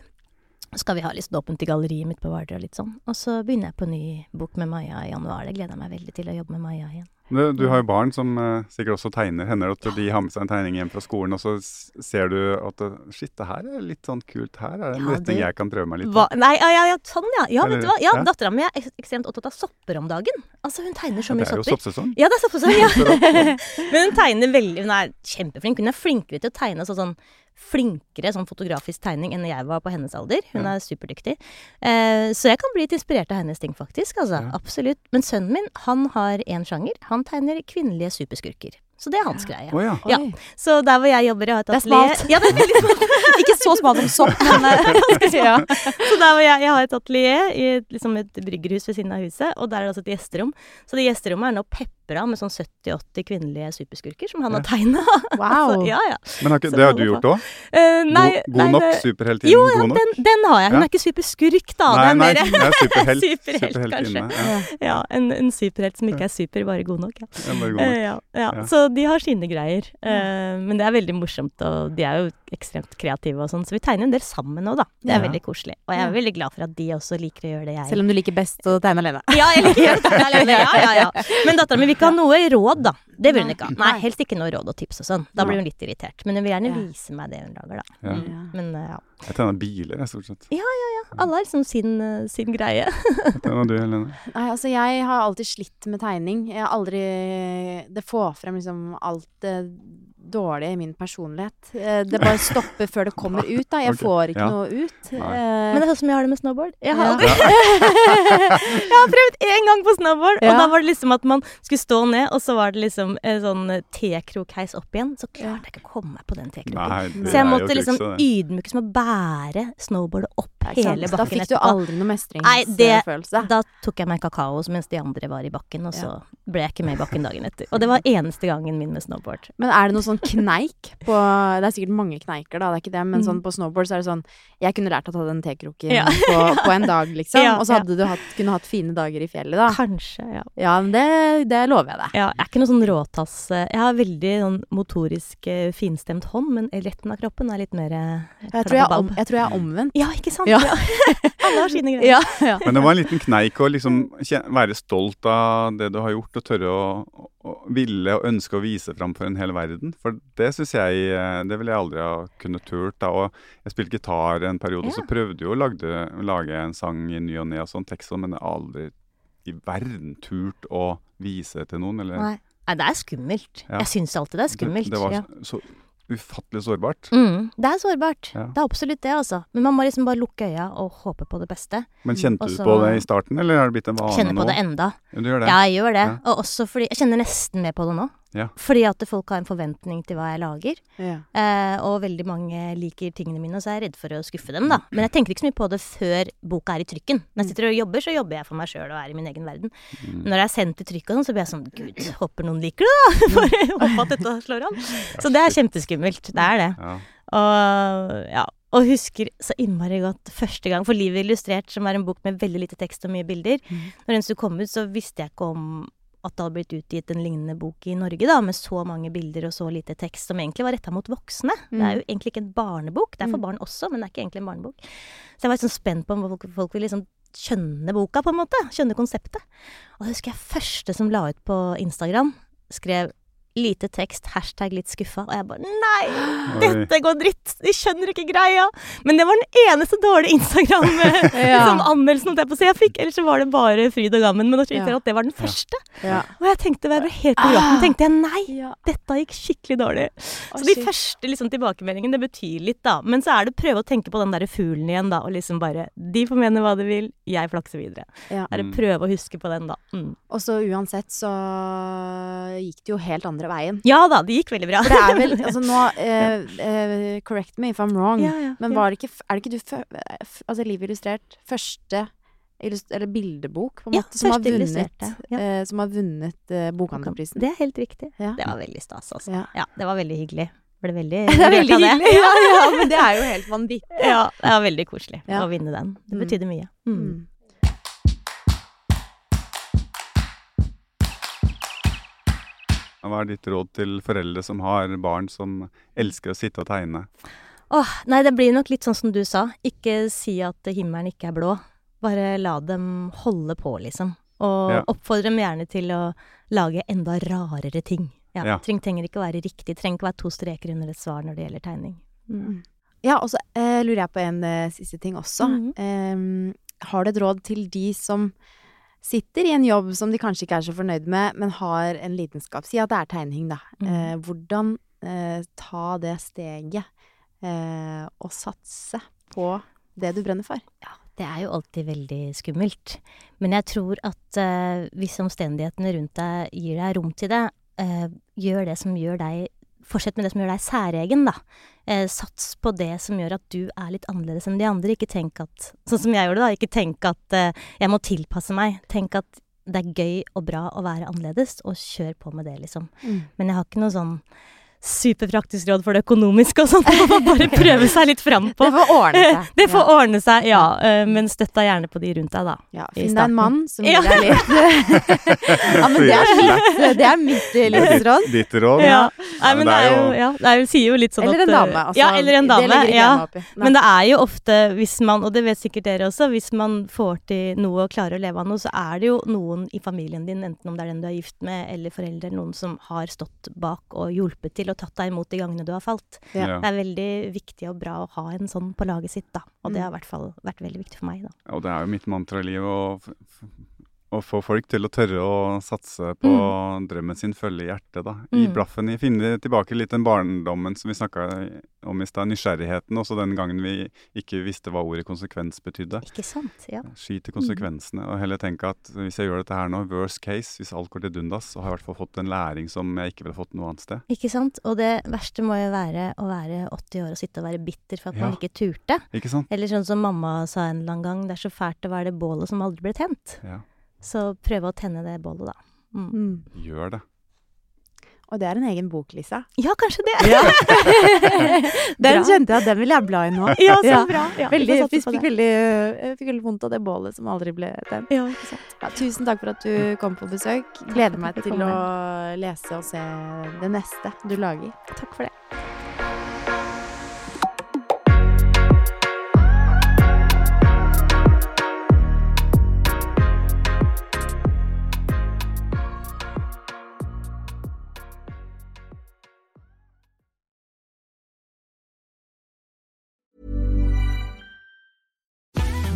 skal vi ha litt åpent i galleriet mitt på Vardø og litt sånn. Og så begynner jeg på ny bok med Maja i januar. Det gleder jeg meg veldig til å jobbe med Maja igjen. Du, du har jo barn som uh, sikkert også tegner. Hender det at de har med seg en tegning hjem fra skolen, og så ser du at det, Shit, det her er litt sånn kult. Her er det en Ja, retning det- jeg kan prøve meg litt på. Nei, ja, ja, ja, sånn ja. Ja, vet du hva? Ja, ja. Dattera mi er ek- ekstremt opptatt av sopper om dagen. Altså, hun tegner så Det mye er jo sopper. soppsesong. Ja, det er soppsesong. ja. Men hun tegner veldig Hun er kjempeflink. Hun er flinkere til å tegne sånn, sånn flinkere sånn fotografisk tegning enn jeg var på hennes alder. Hun Ja. er superdyktig. Eh, så jeg kan bli litt inspirert av hennes ting, faktisk. Altså, Ja. Absolutt. Men sønnen min, han har én sjanger. Han tegner kvinnelige superskurker. Så det er hans greie. Oh, ja. Ja. Så der hvor jeg jobber, jeg har et Det er atelier smalt. Ja, det er veldig smalt. Ikke så smalt som sopp, men eh, ja. Så der hvor jeg, jeg har et atelier i et, liksom et bryggerhus ved siden av huset, og der er det også et gjesterom. Så det gjesterommet er nå pepra med sånn 70-80 kvinnelige superskurker som han har tegna. Wow. ja, ja. Men har ikke, det har du gjort òg? Uh, nei, God, god nei, nok? superhelt Superheltinnen Jo, god nok? den, den har jeg. Hun Ja. er ikke superskurk, da. nei, nei, det er mer er superhelt. superhelt, Superheltinne. kanskje. Ja, Ja, en, en superhelt som ikke er super, bare god nok. Ja. bare god Eh, nok. ja, ja. Ja. Så de har sine greier. Uh, men det er veldig morsomt, og de er jo ekstremt kreative og sånn, så vi tegner en del sammen nå, da. Det er Ja. veldig koselig. Og jeg er veldig glad for at de også liker å gjøre det jeg Selv om du liker best å tegne alene. Ja, jeg liker å tegne alene. Ja, ja, ja. Men dattera mi vil ikke ha noe råd, da. Det vil hun ikke ha. Nei, helst ikke noe råd og tips og sånn. Da blir hun litt irritert. Men hun vil gjerne vise meg det hun lager, da. Ja. Mm. Men eh, ja. Jeg tegner biler, jeg, stort sett. Ja, ja, ja. Alle har liksom sin, eh, sin greie. Hva tegner du, Helene? Nei, altså jeg har alltid slitt med tegning. Jeg har aldri Det får frem liksom alt det dårlige i min personlighet. Eh, Det bare stopper før det kommer ut, da. Jeg får ikke ja. noe ut. Nei. Eh, Men det er sånn som jeg har det med snowboard. Jeg har Ja. aldri Jeg har prøvd én gang på snowboard, og da var det liksom at man skulle stå ned, og så var det liksom en sånn T-krokheis opp igjen. Så klarte jeg ikke å komme meg på den T-kroken. Så jeg måtte liksom ydmykes med å bære snowboardet opp hele bakken Da fikk du aldri noe mestringsfølelse. Da tok jeg meg kakao mens de andre var i bakken, og så ble jeg ikke med i bakken dagen etter. Og det var eneste gangen min med snowboard. Men er det noe sånn kneik på Det er sikkert mange kneiker, da, det er ikke det, men Mm. sånn på snowboard så er det sånn Jeg kunne lært å ta den tekroken Ja. på, på en dag, liksom. Ja, og så ja. hadde du hatt, kunne hatt fine dager i fjellet, da. Kanskje, ja. Ja, men det, det lover jeg deg. ja. Jeg er ikke noe sånn råtass eh, Jeg har veldig sånn motorisk eh, finstemt hånd, men retten av kroppen er litt mer eh, Jeg tror jeg, om, jeg, tror jeg er omvendt. Ja, ikke sant? Ja. Alle har sine greier. Ja, ja. Men det var en liten kneik å liksom være stolt av det du har gjort, og tørre å ville og ønske å vise fram for en hel verden. For det syns jeg eh, Det ville jeg aldri ha kunnet turt. da, Og jeg spilte gitar en periode, Ja. så prøvde jo å lage, lage en sang i ny og ne og sånn tekst, sånn, men jeg har aldri i verden turt å vise til noen, eller Nei. Nei, det er skummelt. Ja. Jeg syns alltid det er skummelt. Det, det var ja. så ufattelig sårbart. Mm, det er sårbart. Ja. Det er absolutt det, altså. Men man må liksom bare lukke øya og håpe på det beste. Men kjente også, du på det i starten, eller har det blitt en vane nå? Kjenner på det enda. Du gjør det? Ja, jeg gjør det. Ja. Og også fordi Jeg kjenner nesten mer på det nå. Ja. Fordi at folk har en forventning til hva jeg lager. Ja. Eh, og veldig mange liker tingene mine, og så er jeg redd for å skuffe dem, da. Men jeg tenker ikke så mye på det før boka er i trykken. Når jeg sitter og jobber, så jobber jeg for meg sjøl og er i min egen verden. Mm. Når jeg er sendt til trykk og sånn, så blir jeg sånn Gud, håper noen liker det, da! For håper at dette slår an. Så det er kjempeskummelt. Det er det. Ja. Og ja. Og husker så innmari godt første gang, for Livet illustrert, som er en bok med veldig lite tekst og mye bilder. Når den skulle komme ut, så visste jeg ikke om at det hadde blitt utgitt en lignende bok i Norge, da, med så mange bilder og så lite tekst, som egentlig var retta mot voksne. Det er jo egentlig ikke en barnebok. Det er for Mm. barn også, men det er ikke egentlig en barnebok. Så jeg var liksom spent på om folk, folk ville liksom skjønne boka, på en måte. Skjønne konseptet. Og det husker jeg første som la ut på Instagram, skrev lite tekst, hashtag litt skuffa, og jeg bare nei! Dette går dritt! De skjønner ikke greia! Men det var den eneste dårlige Instagram-anmeldelsen Ja. jeg jeg fikk. Ellers så var det bare fryd og gammen. Men Ja. at det var den første. Ja. Og jeg tenkte, jeg ble helt på gråten. tenkte jeg nei, Ja. dette gikk skikkelig dårlig. Så de første liksom, tilbakemeldingene, det betyr litt, da. Men så er det å prøve å tenke på den der fuglen igjen, da. Og liksom bare De får mene hva de vil, jeg flakser videre. Ja. Det er Mm. å prøve å huske på den, da. Mm. Og så uansett så gikk det jo helt andre veien. Ja da, det gikk veldig bra. For det er vel Altså nå uh, uh, Correct me if I'm wrong. Ja, ja, Men var det ikke Er det ikke du Altså Liv illustrert første eller bildebok, på en måte, som har vunnet, eh, som har vunnet bokhandlerprisen? Det er helt riktig. Ja. Det var veldig stas, altså. Ja. Ja, det var veldig hyggelig. Ble veldig Det er veldig hyggelig! Ja, ja, men det er jo helt vanvittig. Ja, det var veldig koselig Ja. å vinne den. Det Mm. betydde mye. Mm. Hva er ditt råd til foreldre som har barn som elsker å sitte og tegne? Åh, nei, det blir nok litt sånn som du sa. Ikke si at himmelen ikke er blå. Bare la dem holde på, liksom. Og Ja. oppfordre dem gjerne til å lage enda rarere ting. Ja, Ja. Ting trenger ikke å være riktig. Trenger ikke å være to streker under et svar når det gjelder tegning. Mm. Ja, og så eh, lurer jeg på en eh, siste ting også. Mm -hmm. eh, har du et råd til de som sitter i en jobb som de kanskje ikke er så fornøyd med, men har en lidenskap? Si at det er tegning, da. Mhm. Eh, hvordan eh, ta det steget eh, og satse på det du brenner for? Ja, det er jo alltid veldig skummelt. Men jeg tror at eh, hvis omstendighetene rundt deg gir deg rom til det, eh, gjør det som gjør deg Fortsett med det som gjør deg særegen, da. Eh, sats på det som gjør at du er litt annerledes enn de andre. Ikke tenk at Sånn som jeg gjorde, da. Ikke tenk at eh, jeg må tilpasse meg. Tenk at det er gøy og bra å være annerledes, og kjør på med det, liksom. Men jeg har ikke noe sånn superpraktisk råd for det økonomiske og sånn. Man må bare prøve seg litt fram på. Det får ordne seg. Det får ordne seg, ja. eh, Men støtt deg gjerne på de rundt deg, da. Ja, Finn deg en mann som Ja. gir deg litt Ja, men det er mitt, det er mitt livsråd. Ditt råd? Ja. Nei, men men det er jo Ja, det er sier jo litt sånn Eller en eh, dame. Altså, Ja, eller en dame. Det legger ikke ja. Men det er jo ofte, hvis man, og det vet sikkert dere også, hvis man får til noe og klarer å leve av noe, så er det jo noen i familien din, enten om det er den du er gift med, eller foreldre, eller noen som har stått bak og hjulpet til og tatt deg imot de gangene du har falt. Ja. Ja. Det er veldig viktig og bra å ha en sånn på laget sitt, da. Og det Mm. har i hvert fall vært veldig viktig for meg, da. Og det er jo mitt mantra i livet å, å få folk til å tørre å satse på drømmen sin, følge hjertet, da. I Mm. blaffen i, finne tilbake litt den barndommen som vi snakka om i stad. Nysgjerrigheten, også den gangen vi ikke visste hva ordet konsekvens betydde. Ikke sant? Ja. Sky til konsekvensene, og heller tenke at hvis jeg gjør dette her nå, worst case, hvis alt går til dundas, så har jeg i hvert fall fått en læring som jeg ikke ville fått noe annet sted. Ikke sant? Og det verste må jo være å være 80 år og sitte og være bitter for at man ikke turte. Ikke sant? Eller sånn som mamma sa en eller annen gang, det er så fælt å være det bålet som aldri ble tent. Ja. Så prøve å tenne det bålet, da. Mm. Mm. Gjør det. Og det er en egen bok, Lisa. Ja, kanskje det. Ja. Den Bra. kjente jeg at den vil jeg bla i nå. Ja, så Ja. bra. Ja, Veldig, vi jeg fikk, veldig, fikk veldig vondt av det bålet som aldri ble tent. Ja, ikke sant. Ja, tusen takk for at du kom på besøk. Gleder meg til å lese og se det neste du lager. Takk for det.